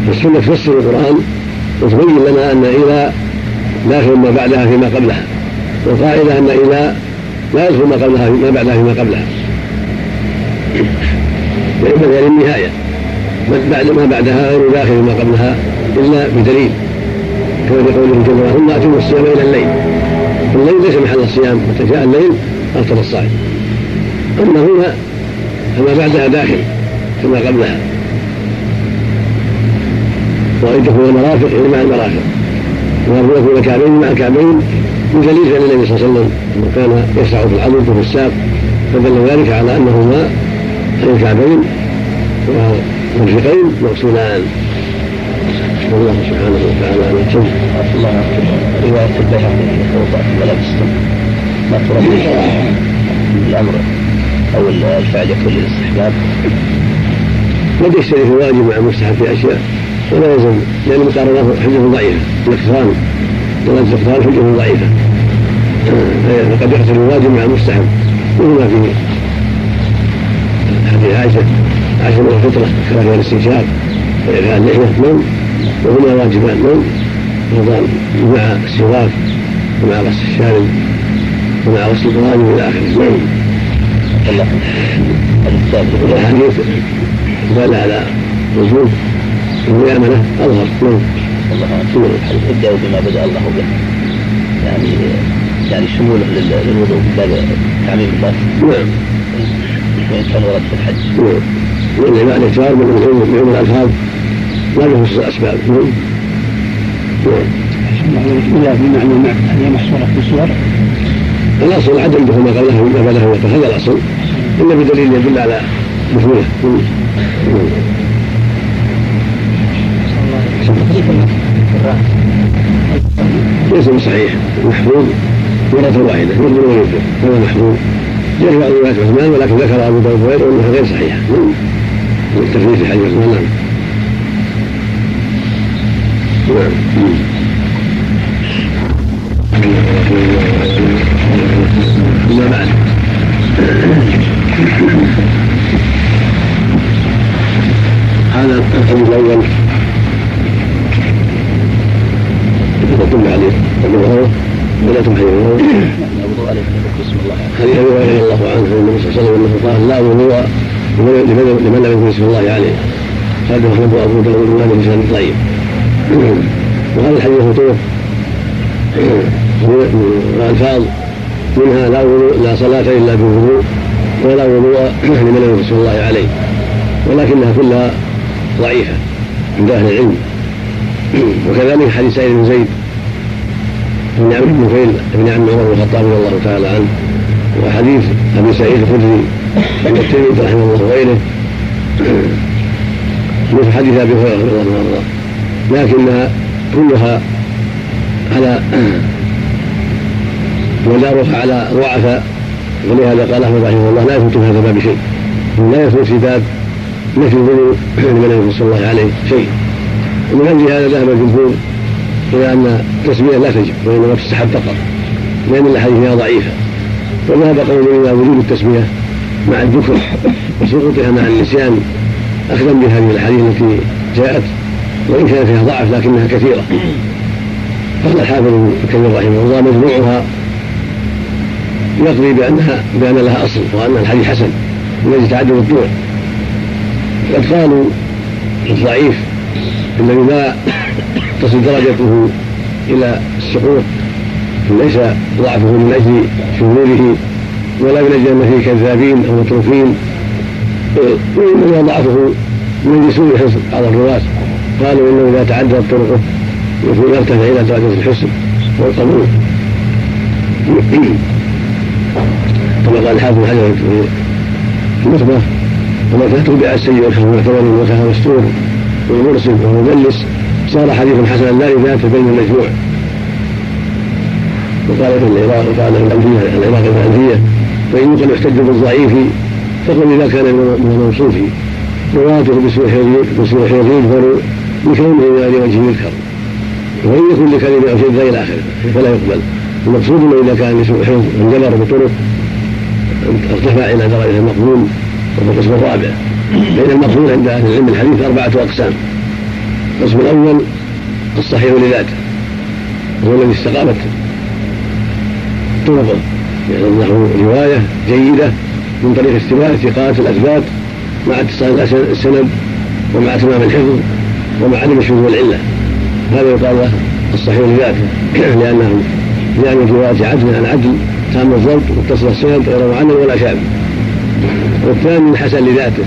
فالسنة تفسر القرآن وتبين لنا أن إذا داخل ما بعدها فيما قبلها. والقاعدة أن إذا لا يدخل ما قبلها ما بعدها فيما قبلها. لأن يعني النهاية بعد ما بعدها غير داخل ما قبلها إلا بدليل. كما في قوله جل وعلا ثم اتموا الصيام إلى الليل. الليل ليس محل الصيام متى جاء الليل أفطر الصائم. أما هنا فما بعدها داخل كما قبلها. وإن تكون المرافق مع المرافق. وأن يكون الكعبين مع الكعبين بدليل فان النبي صلى الله عليه وسلم انه كان يسعى في العضد وفي الساق فدل ذلك على أنهما الكعبين والمرفقين مغسولان. والله سبحانه وتعالى على الجنة الله رواية البيهقي في ملابس ما ترد الأمر أو الفعل يكون للاستحباب؟ قد يشترك الواجب مع المستحب في أشياء ولا يلزم لأن المقارنة حجة ضعيفة الاقتران دلالة الاقتران حجة ضعيفة فقد يحصل الواجب مع المستحب مثل ما في حديث عائشة عائشة من الفطرة كراهية الاستنشاق وإعفاء اللحية نعم وهما واجبان نوم رمضان مع السواك ومع غسل الشارب ومع غسل القرآن إلى آخره نعم الأحاديث دالة على وجوب الميامنة أظهر نعم الله ابدأوا بما بدأ الله به. يعني يعني شموله للوضوء. باب تعميم الله. نعم. وإن كان ورد في الحج. نعم. والعبادة الإكثار من علوم الألفاظ لا يخص الأسباب. نعم. الله بمعنى مع هي محصوره في صور الأصل عدم دخول ما قبله ما بعده هذا الأصل. إلا بدليل يدل على دخوله ليس بصحيح محفوظ مرة واحدة مثل ما هذا محفوظ. جاء بعض روايات عثمان ولكن ذكر أبو داود وغيره انها غير صحيحه التفريط في حديث عثمان نعم. نعم بعد. هذا الحديث الأول. يدل عليه أبو هريرة ولا تمحي حديث أبي هريرة رضي الله عنه النبي صلى الله عليه وسلم قال لا وضوء لمن لم يكن اسم الله عليه. قال أحمد وأبو داود وهذا بسند طيب وهذا الحديث مطروح والفاظ منها لا وضوء لا صلاة إلا بوضوء ولا وضوء لمن لم يرسل الله عليه ولكنها كلها ضعيفة عند أهل العلم. وكذلك حديث سعيد بن زيد بن عمرو بن نفيل بن عم عمر بن الخطاب رضي الله تعالى عنه وحديث أبي سعيد الخدري عند الترمذي رحمه الله وغيره. مثل حديث أبي هريرة رضي الله عنه. لكنها كلها على *clears throat* مدارها على ضعفاء ولهذا قال أحمد رحمه الله لا يفوت في هذا الباب شيء. لا يفوت في باب نفي الذنوب *clears throat* لمن صلى الله عليه شيء. ومن أجل هذا ذهب الجمهور إلى ان التسميه لا تجب وإنما تستحب فقط لأن الأحاديث فيها ضعيفة. وذهب قوم إلى وجوب التسميه مع الذكر وسقوطها مع النسيان اخذا بهذه الأحاديث التي جاءت؟ وإن كان فيها ضعف لكنها كثيرة. قال الحافظ ابن رحمه الله مجموعها يقضي بانها بأن لها أصل وأن الحديث حسن من أجل تعدد الطرق قد قالوا الضعيف الذي لا تصل درجته إلى السقوط ليس ضعفه من أجل شذوذه ولا من أجل ان فيه كذابين أو متروكين. وإنما ضعفه من سوء الحفظ على الرواة قالوا إنه إذا تعددت طرقه يكون يرتفع إلى درجة الحسن والقبول. كما قال الحافظ حجر في النخبه وما تتبع السيء الحسن معتبر وكان مستور والمرسل والمدلس. صار حديثا حسنا لا لذاته بل من مجموع وقال ابن العراق وقال ابن العراق ابن الألفية فإن يقل يحتج بالضعيف فقل إذا كان من الموصوف. رواته بسوء حفظه يظهر بكونه غير وجه يذكر. وإن يكن لكلمة أو شيء غير آخره فلا يقبل. المقصود أنه إذا كان بسوء حفظ انجبر بطرق ارتفع إلى درجة المقبول وهو القسم الرابع. بين المقبول عند أهل العلم الحديث أربعة أقسام. القسم الأول الصحيح لذاته وهو الذي استقامت طرقه يعني له رواية جيدة من طريق استواء الثقات الأثبات مع اتصال السند ومع تمام الحفظ ومع عدم الشذوذ والعلة هذا يقال له الصحيح لذاته *clears throat* لأنه لأن رواية عدل عن عدل تام الضبط واتصل السند غير معلل ولا شاذ والثاني الحسن لذاته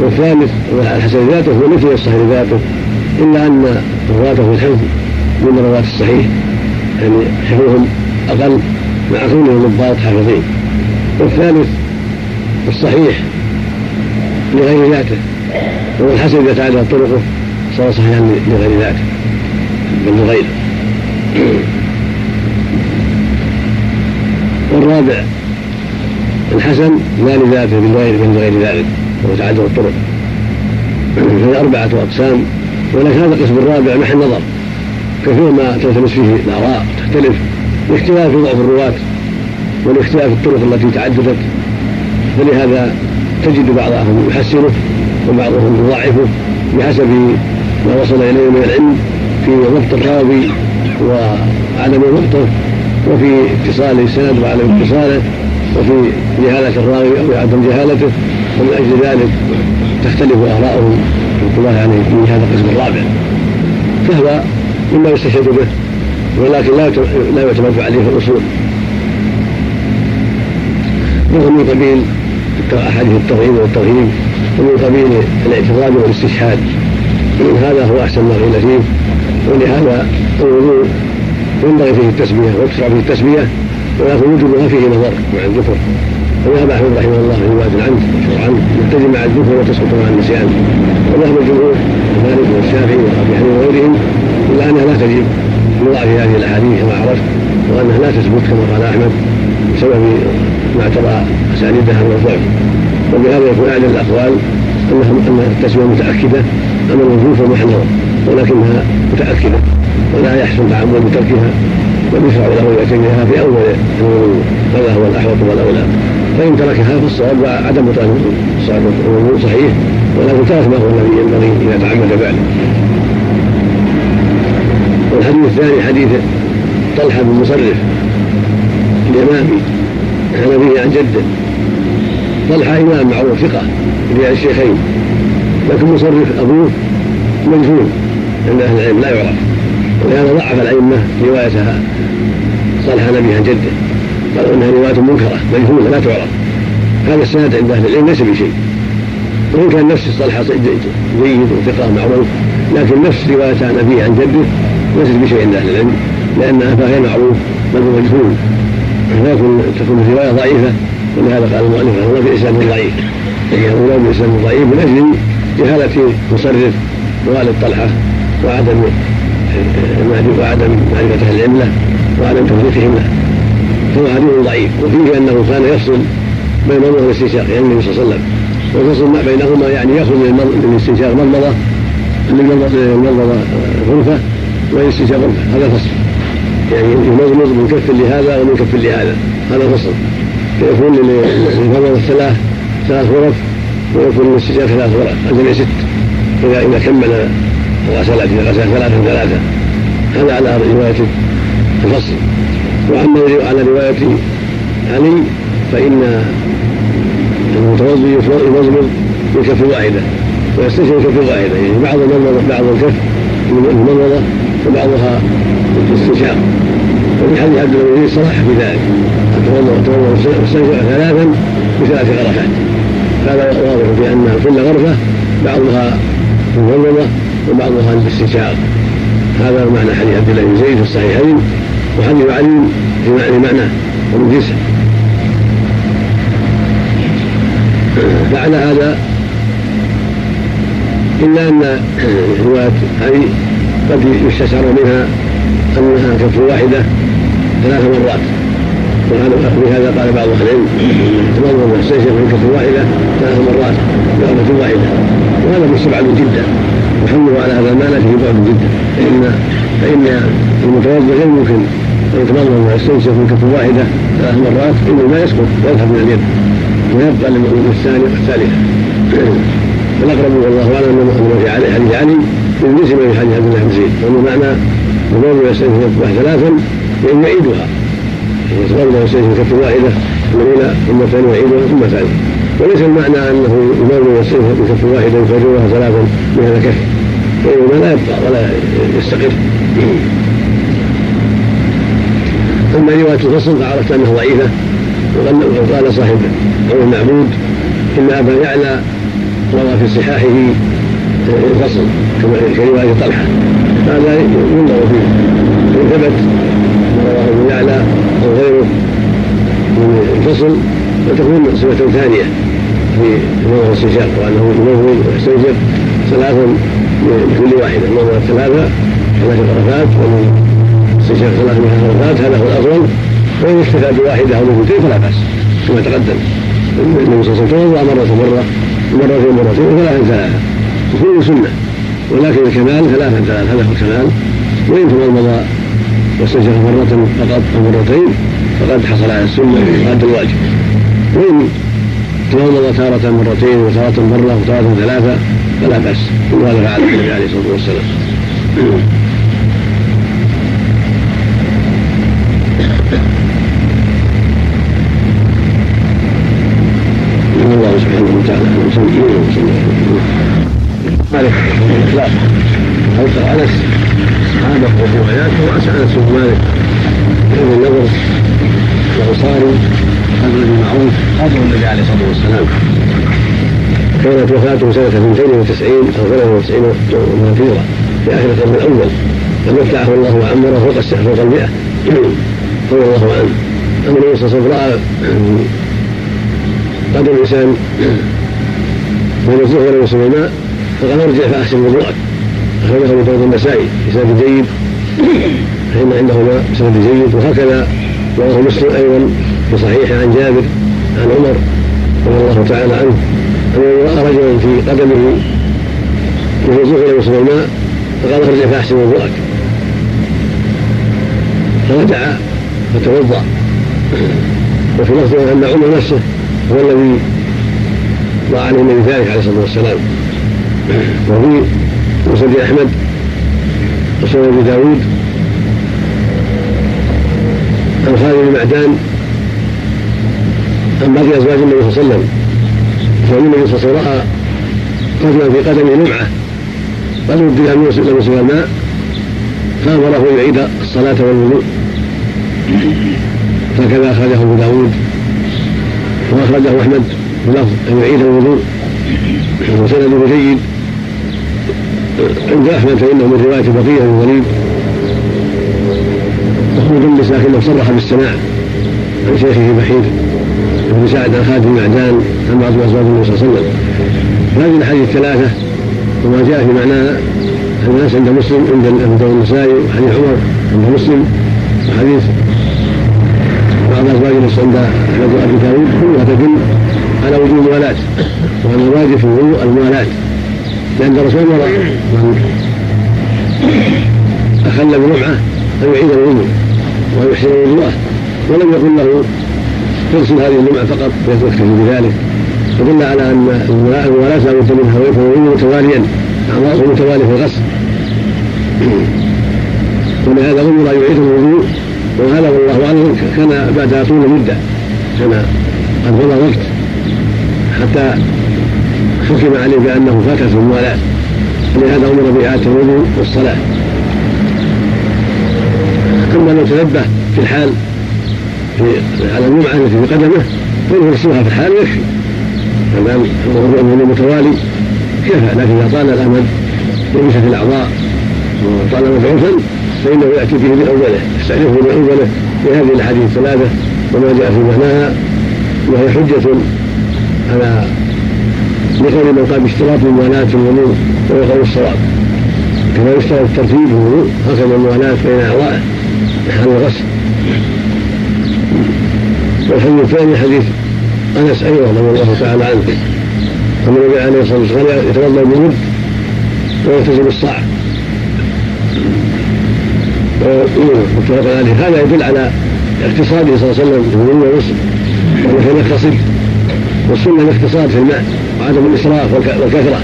والثالث الحسن لذاته هو مثل الصحيح لذاته إلا أن رواته في الحفظ من رواة الصحيح. يعني حفظهم أقل مع كونهم ضباط حافظين. والثالث الصحيح لغير ذاته وهو الحسن إذا تعدى طرقه صار صحيحا لغير ذاته بل لغيره والرابع الحسن لا لذاته بل لغير ذلك. وهو تعدد الطرق. فهي أربعة أقسام ولكن هذا القسم الرابع محل نظر. كثير ما تلتمس فيه الآراء تختلف. لاختلاف في ضعف الرواة ولاختلاف الطرق التي تعددت. فلهذا تجد بعضهم يحسنه وبعضهم يضعفه بحسب ما وصل إليه من العلم في ضبط الراوي وعدم ضبطه وفي اتصال السند وعدم اتصاله وفي جهالة الراوي أو عدم جهالته. ومن أجل ذلك تختلف آراؤهم الله يعني في هذا القسم الرابع. فهو مما يستشهد به ولكن لا لا يعتمد عليه في الأصول. وهو من قبيل أحاديث الترغيب والترهيب ومن قبيل الاعتقاد والاستشهاد. هذا هو أحسن ما قيل فيه ولهذا الوضوء ينبغي فيه التسمية ويكثر فيه التسمية ولكن وجودها فيه نظر مع الذكر. وذهب احمد رحمه الله في روايه عنه عنه يبتدي مع الذكر وتسقط مع النسيان. وذهب الجمهور مالك والشافعي وابي حنيفه وغيرهم. إلا أنها لا تجب لضعف هذه الأحاديث كما عرفت وأنها لا تثبت كما قال أحمد بسبب ما اعتبر أسانيدها من الضعف. وبهذا يكون اعلى الأقوال أنها ان التسميه متأكدة أما الوجوه فمحذره ولكنها متأكدة ولا يحسن تعمد بتركها بل يشرع له يعتنيها في أول هذا هو الأحوط والأولى. فإن تركها فالصواب عدم بطلان الوضوء صحيح ولكن ترك ما هو الذي ينبغي إذا تعمد فعله والحديث الثاني حديث طلحة بن مصرف اليمامي كان به عن جده. طلحة إمام معروف ثقة في الشيخين. لكن مصرف أبوه مجهول عند أهل العلم لا يعرف. ولهذا ضعف الأئمة رواية صالح نبي عن جده. إنها رواية منكرة مجهولة لا تعرف. هذا السند عند أهل العلم ليس بشيء. وإن كان نفس الصالح جيد وثقه معروف لكن نفس رواية عن أبيه عن جده ليست بشيء عند أهل العلم لأن أباه غير معروف بل هو مجهول. فيكون تكون الرواية ضعيفة ولهذا قال المؤلف رحمه الله في اسناد ضعيف فهي اولى بإسناد ضعيف من أجل جهالة مصرف والد طلحه وعدم وعدم معرفة أهل العلم له وعدم توثيقهم له. فهو حديث ضعيف وفيه أنه كان يفصل بين ظهر استنشاق يعني النبي صلى الله عليه وسلم. والفصل ما بينهما يعني يخرج من الاستنشاق مضمضة من المضمضة غرفة والاستنشاق غرفة. هذا فصل. يعني يمضمض من كف لهذا ومن كف لهذا. هذا فصل. فيكون للمضمضة ثلاث ثلاث غرف ويكون للاستنشاق ثلاث غرف الجميع ست. إذا إذا كمل الغسلات إذا غسل ثلاثة ثلاثة. هذا على رواية الفصل. وأما على رواية علي فإن المتوضي يمضمض من كف واحدة ويستشهد كف واحدة يعني بعض المضمضة بعض الكف المضمضة وبعضها الاستنشاق وفي حديث عبد الله صرح في ذلك توضا واستنشق ثلاثا بثلاث غرفات. هذا واضح في أن كل غرفة بعضها المضمضه وبعضها الاستنشاق هذا معنى حديث عبد الله بن زيد في الصحيحين. وحديث علي في معناه ومن جنسه فعلى هذا إلا أن رواية علي قد يستشعر منها أنها كف واحدة ثلاث مرات. ولهذا قال بعض أهل العلم. تمضمض واستنشق من كف واحدة ثلاث مرات بغرفة واحدة. وهذا مستبعد جدا وحمله على هذا المعنى فيه بعد جدا فإن فإن المتوضئ غير ممكن. يتمضمض ويستنشق من كف واحدة ثلاث مرات إنه لا يسقط ويذهب من اليد ويبقى للثاني والثالثة والاقرب والله أعلم أنه في حديث علي من جسم في حديث عبد الله بن زيد. وانه معنى يستنشق ثلاثا فان يعيدها. يتوضا يستنشق كف واحدة الاولى ثم الثانية يعيدها ثم الثالثه وليس المعنى أنه الموضوع يستنشق بكف واحدة يفرغها ثلاثا من هذا الكف وانما لا يبقى ولا يستقر. اما رواية الفصل فعرفت انها ضعيفة وقال صاحب قول المعبود إن أبا يعلى روى في صحاحه الفصل كما كروايه طلحة. هذا ينظر فيه ان ثبت رواه أبو يعلى أو غيره من الفصل فتكون صفة ثانية في موضع الاستنشاق وأنه يمول ويستنشق ثلاثا من كل واحدة موضع الثلاثه ثلاث غرفات ومن استنشاق ثلاث من غرفات هذا هو الافضل وإن اكتفى بواحدة أو مرتين فلا بأس. كما تقدم. النبي صلى الله عليه وسلم توضأ مرة مرة مرتين مرتين وثلاثا ثلاثة وكل سنة. ولكن الكمال ثلاثا ثلاثة هذا هو الكمال. وإن تمضمض واستنشق مرة فقط أو مرتين فقد حصل على السنة وأدى الواجب. وإن تمضمض تارة مرتين وتارة مرة وتارة ثلاثة فلا بأس. كل هذا فعل النبي عليه الصلاة والسلام. الله سبحانه وتعالى مالك؟ الاخلاق حلق أنس. صحابه ورواياته واسع أنس. بن مالك. ابن النضر الانصاري رجل معروف. قبر النبي عليه الصلاة والسلام. كانت وفاته سنة 92 أو 93 ومثيرة في آخر القرن الأول. فمتعه الله وعمره فوق فوق المئة. رضي الله عنه أن النبي صلى الله عليه وسلم رأى قد الإنسان بين الظهر ويصل الماء فقال ارجع فأحسن وضوءك أخرجه أبو داود النسائي بسند جيد. فإن عنده ماء بسند جيد وهكذا رواه مسلم أيضا في صحيحه عن جابر عن عمر رضي الله تعالى عنه أنه رأى رجلا في قدمه وهو الظهر ويصل الماء فقال أرجع فأحسن وضوءك فرجع فتوضأ وفي لفظ أن عمر نفسه هو الذي ضاع عليه النبي ذلك عليه الصلاة والسلام. وفي مسند أحمد وسنن أبي داود عن خالد بن معدان عن بعض أزواج النبي صلى الله عليه وسلم. فإن النبي صلى الله عليه وسلم رأى رجلا في قدمه لمعة قد ودي ان يمسك الماء فأمره أن يعيد الصلاة والوضوء. هكذا أخرجه أبو داود وأخرجه أحمد بلفظ أن يعيد الوضوء وسنده جيد. عند أحمد فإنه من رواية بقيه بن وليد مخرج لكنه صرح بالسماع عن شيخه بحير بن سعد عن خالد بن معدان عن بعض أزواج النبي صلى الله عليه وسلم. هذه الاحاديث الثلاثة وما جاء في معناها الناس عند مسلم عند أبو داود النسائي وحديث عمر عند مسلم. وحديث بعض ازواج عند احمد وابي داود كلها تدل على وجوب الموالاة وأن الواجب في الوضوء الموالاة. لأن الرسول أمر من أخل بلمعة أن يعيد الوضوء ويحسن وضوءه ولم يقل له تغسل هذه اللمعة فقط ويكتفي بذلك. فدل على أن الموالاة لا بد منها ويكون الوضوء متواليا أعضاؤه متوالية في الغسل. ولهذا أمر أن يعيد الوضوء وهذا والله أعلم. كان بعد طول مدة كان قد مضى وقت. حتى حكم عليه بأنه فاتت الموالاة. ولهذا أمر بإعادة الوضوء والصلاة. أما لو تنبه في الحال في على الجمعة التي في قدمه فإنه يغسلها في الحال ويكفي. ما دام الوضوء متوالي. كفى لكن إذا طال الأمد لبست الأعضاء. وطال مضعوفا فإنه يأتي به من أوله يستأنفه من أوله بهذه الأحاديث الثلاثة وما جاء في معناها وهي حجة على لقول من قال باشتراط الموالاة في الوضوء وهو الصواب. كما يشترط الترتيب في الوضوء هكذا الموالاة بين أعضائه حال الغسل. والحديث الثاني حديث أنس أيضا رضي الله تعالى عنه ان النبي عليه الصلاة والسلام يتوضا بالود ويلتزم الصاع متفق عليه هذا يدل على اقتصاده صلى الله عليه وسلم في الوضوء والغسل كان يقتصد والسنة الاقتصاد في الماء وعدم الإسراف والكثرة.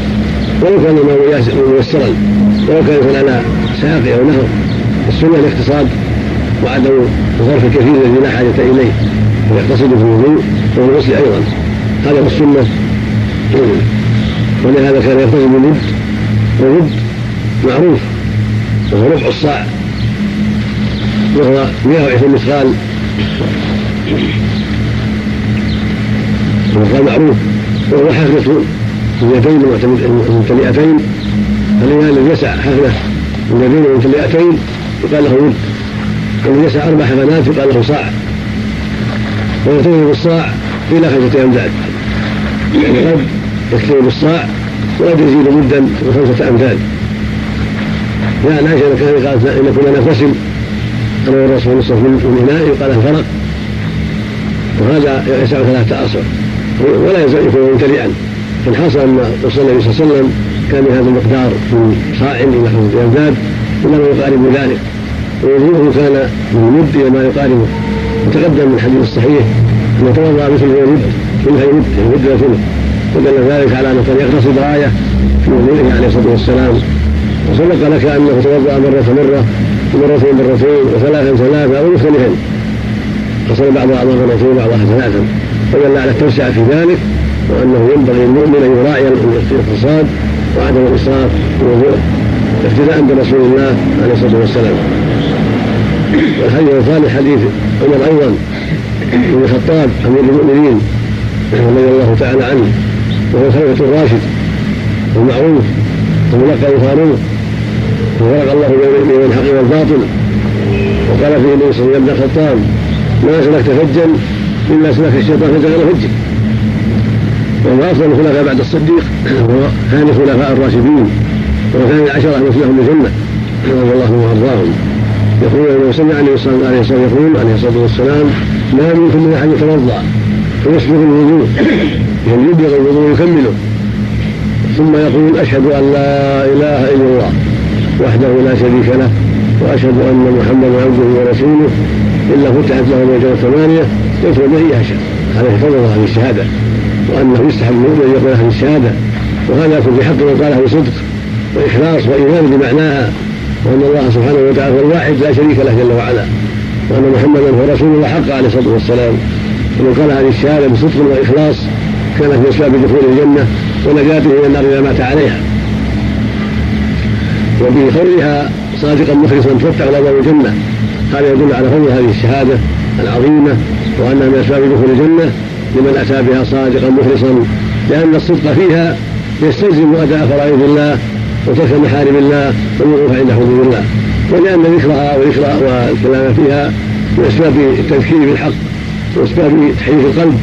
ولو كان الماء ميسرا. ولو كان يكون على ساقي أو نهر. السنة الاقتصاد وعدم الظرف الكثير الذي لا حاجة إليه. ويقتصد في الوضوء والغسل أيضا. هذا هو السنة. ولهذا كان يقتصد بالود والود معروف. وهو ربع الصاع. وهو 120 مثقال مثقال معروف. وهو حفنة اليدين ممتلئتين. فالإنسان الذي يسع حفنة اليدين ممتلئتين. يقال له ود. والذي يسع أربع حفنات يقال له صاع. ويكتفي بالصاع إلى خمسة أمداد قد يكتفي بالصاع وقد يزيد مدا بخمسة أمداد لأن عائشة كان قالت إن كنا نغتسل أنا والرسول نصف من إناء يقال الفرق. وهذا يسع ثلاثة أصع ولا يزال يكون ممتلئا فالحاصل أن رسول الله صلى الله عليه وسلم كان بهذا المقدار من صاع إلى خمسة أمداد إلى ما يقارب ذلك. ووضوءه كان من مد إلى ما يقاربه. وتقدم من الحديث الصحيح أنه توضأ مثل الود مثل الود الود وثلث ودل ذلك على أنه كان يقتصد غاية في وضوئه عليه الصلاة والسلام. وسبق لك أنه توضأ مرة مرة ومرتين مرتين وثلاثا ثلاثا أو مختلفا. غسل بعض أعضاء مرتين وبعضها ثلاثا. فدل على التوسعة في ذلك وأنه ينبغي للمؤمن أن يراعي الاقتصاد وعدم الإسراف في وضوءه اقتداء برسول الله عليه الصلاة والسلام. والحديث الثالث حديث عمر أيضا بن الخطاب أمير المؤمنين رضي الله تعالى عنه وهو الخليفه الراشد المعروف وملقب الفاروق وفرق الله بين الحق والباطل. وقال فيه النبي صلى الله عليه وسلم الخطاب ما سلكت فجا الا سلك الشيطان فجا غير فجه وهو افضل الخلفاء بعد الصديق وهو ثاني الخلفاء الراشدين وهو ثاني العشره المسلمين بالجنه رضي الله عنهم وأرضاهم. يقول انه سمع عليه وسلم يقول عليه الصلاة والسلام ما منكم من أحد يتوضأ فيسبق الوضوء. يعني يبلغ الوضوء يكمله ثم يقول أشهد أن لا إله إلا الله. وحده لا شريك له وأشهد أن محمدا عبده ورسوله. الا فتحت له الوجوه الثمانيه يدخل به يشاء هذا يفضل هذه الشهادة. وأنه يستحب المؤمن ان يقول هذه الشهادة. وهذا يكون حق من قاله بصدق وإخلاص وإيمان بمعناها. وأن الله سبحانه وتعالى هو الواحد لا شريك له جل وعلا. وأن محمدا هو رسول الله حق عليه الصلاة والسلام. ومن قال هذه الشهادة بصدق وإخلاص كانت من أسباب دخول الجنة ونجاته من النار إذا مات عليها. وبقولها صادقا مخلصا تفتح له الجنة. هذا يدل على فضل هذه الشهادة العظيمة وأنها من أسباب دخول الجنة لمن أتى بها صادقا مخلصا لأن الصدق فيها يستلزم أداء فرائض الله وترك محارم الله والوقوف عند حدود الله. ولأن ذكرها وذكرها والكلام فيها من أسباب التذكير بالحق وأسباب تحريف القلب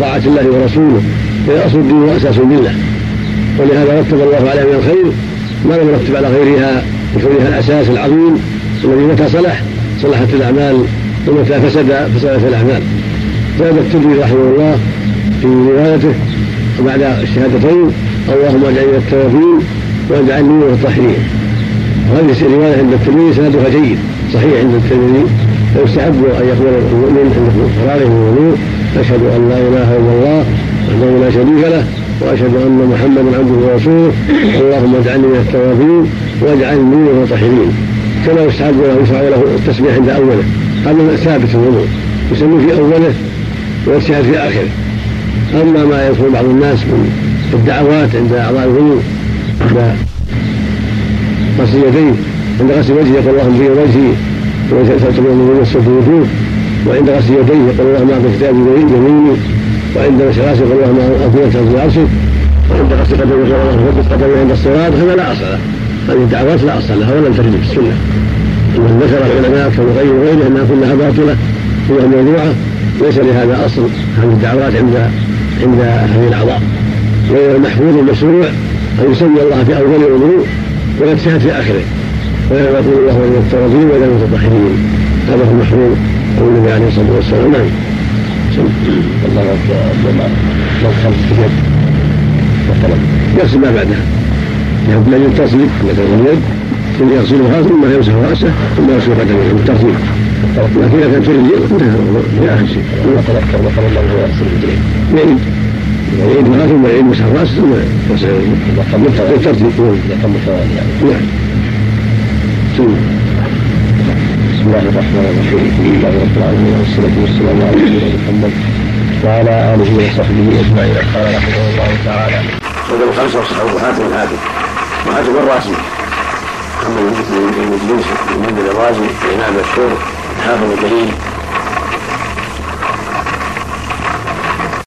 طاعة الله ورسوله فهي أصل الدين وأساس بالله ولهذا رتب الله عليها من الخير ما لم يرتب على غيرها بكونها الأساس العظيم الذي متى صلح؟ صلحت الأعمال ومتى فسد فسدت الأعمال. زاد الترمذي رحمه الله في روايته بعد الشهادتين اللهم اجعلني التوابين واجعلني من المتطهرين وهذه الروايه عند الترمذي سندها جيد صحيح عند الترمذي. فيستحب أن يقول المؤمن عند فراره من الوضوء أشهد أن لا إله إلا الله وحده لا شريك له. وأشهد أن محمدا عبده ورسوله. اللهم اجعلني من التوابين واجعلني من المتطهرين كما يستحب له يشرع له التسبيح عند أوله. هذا ثابت الوضوء. يسمي في أوله ويجتهد في آخره. أما ما يدخل بعض الناس من الدعوات عند أعضاء الوضوء عند غسل يديه عند غسل وجهه يقول اللهم في وجهي وتتبع من يمسك الوجوه وعند غسل يديه يقول اللهم اعطي كتابي يميني. وعند غسل راسه يقول اللهم اعطي في عرشك وعند غسل يقول اللهم ثبت قدمي عند الصراط هذا لا أصل له. هذه الدعوات لا أصل لها ولم ترد في السنة. ومن ذكر العلماء كمغير وغيره انها كلها باطلة هي موضوعة ليس لهذا أصل. هذه الدعوات عند عند هذه الأعضاء. غير المحفوظ المشروع أن يسمي الله في اول الوضوء ويجتهد في آخره. ويقول الله من التوابين ولا المتطهرين هذا هو المحفوظ عن النبي عليه الصلاة والسلام. نعم. الله لو خمس يد مثلا يغسل ما بعدها يحب من التصريف مثلا اليد ثم يغسلها ثم يمسح راسه ثم يغسل قدمه بالترتيب لكن اذا كان في الرجل انتهى اخر شيء وتذكر مثلا يغسل الرجلين يعيد يعيد ما ثم يعيد مسح راسه ثم يغسل بالترتيب نعم بسم الله الرحمن الرحيم الحمد لله رب العالمين والصلاه والسلام على نبينا محمد وعلى اله وصحبه اجمعين قال رحمه الله تعالى وجه الخمسه والصحابه وحاتم الحاكم وحاتم الراسي محمد بن المجلس من منزل الرازي الامام المشهور الحافظ الجليل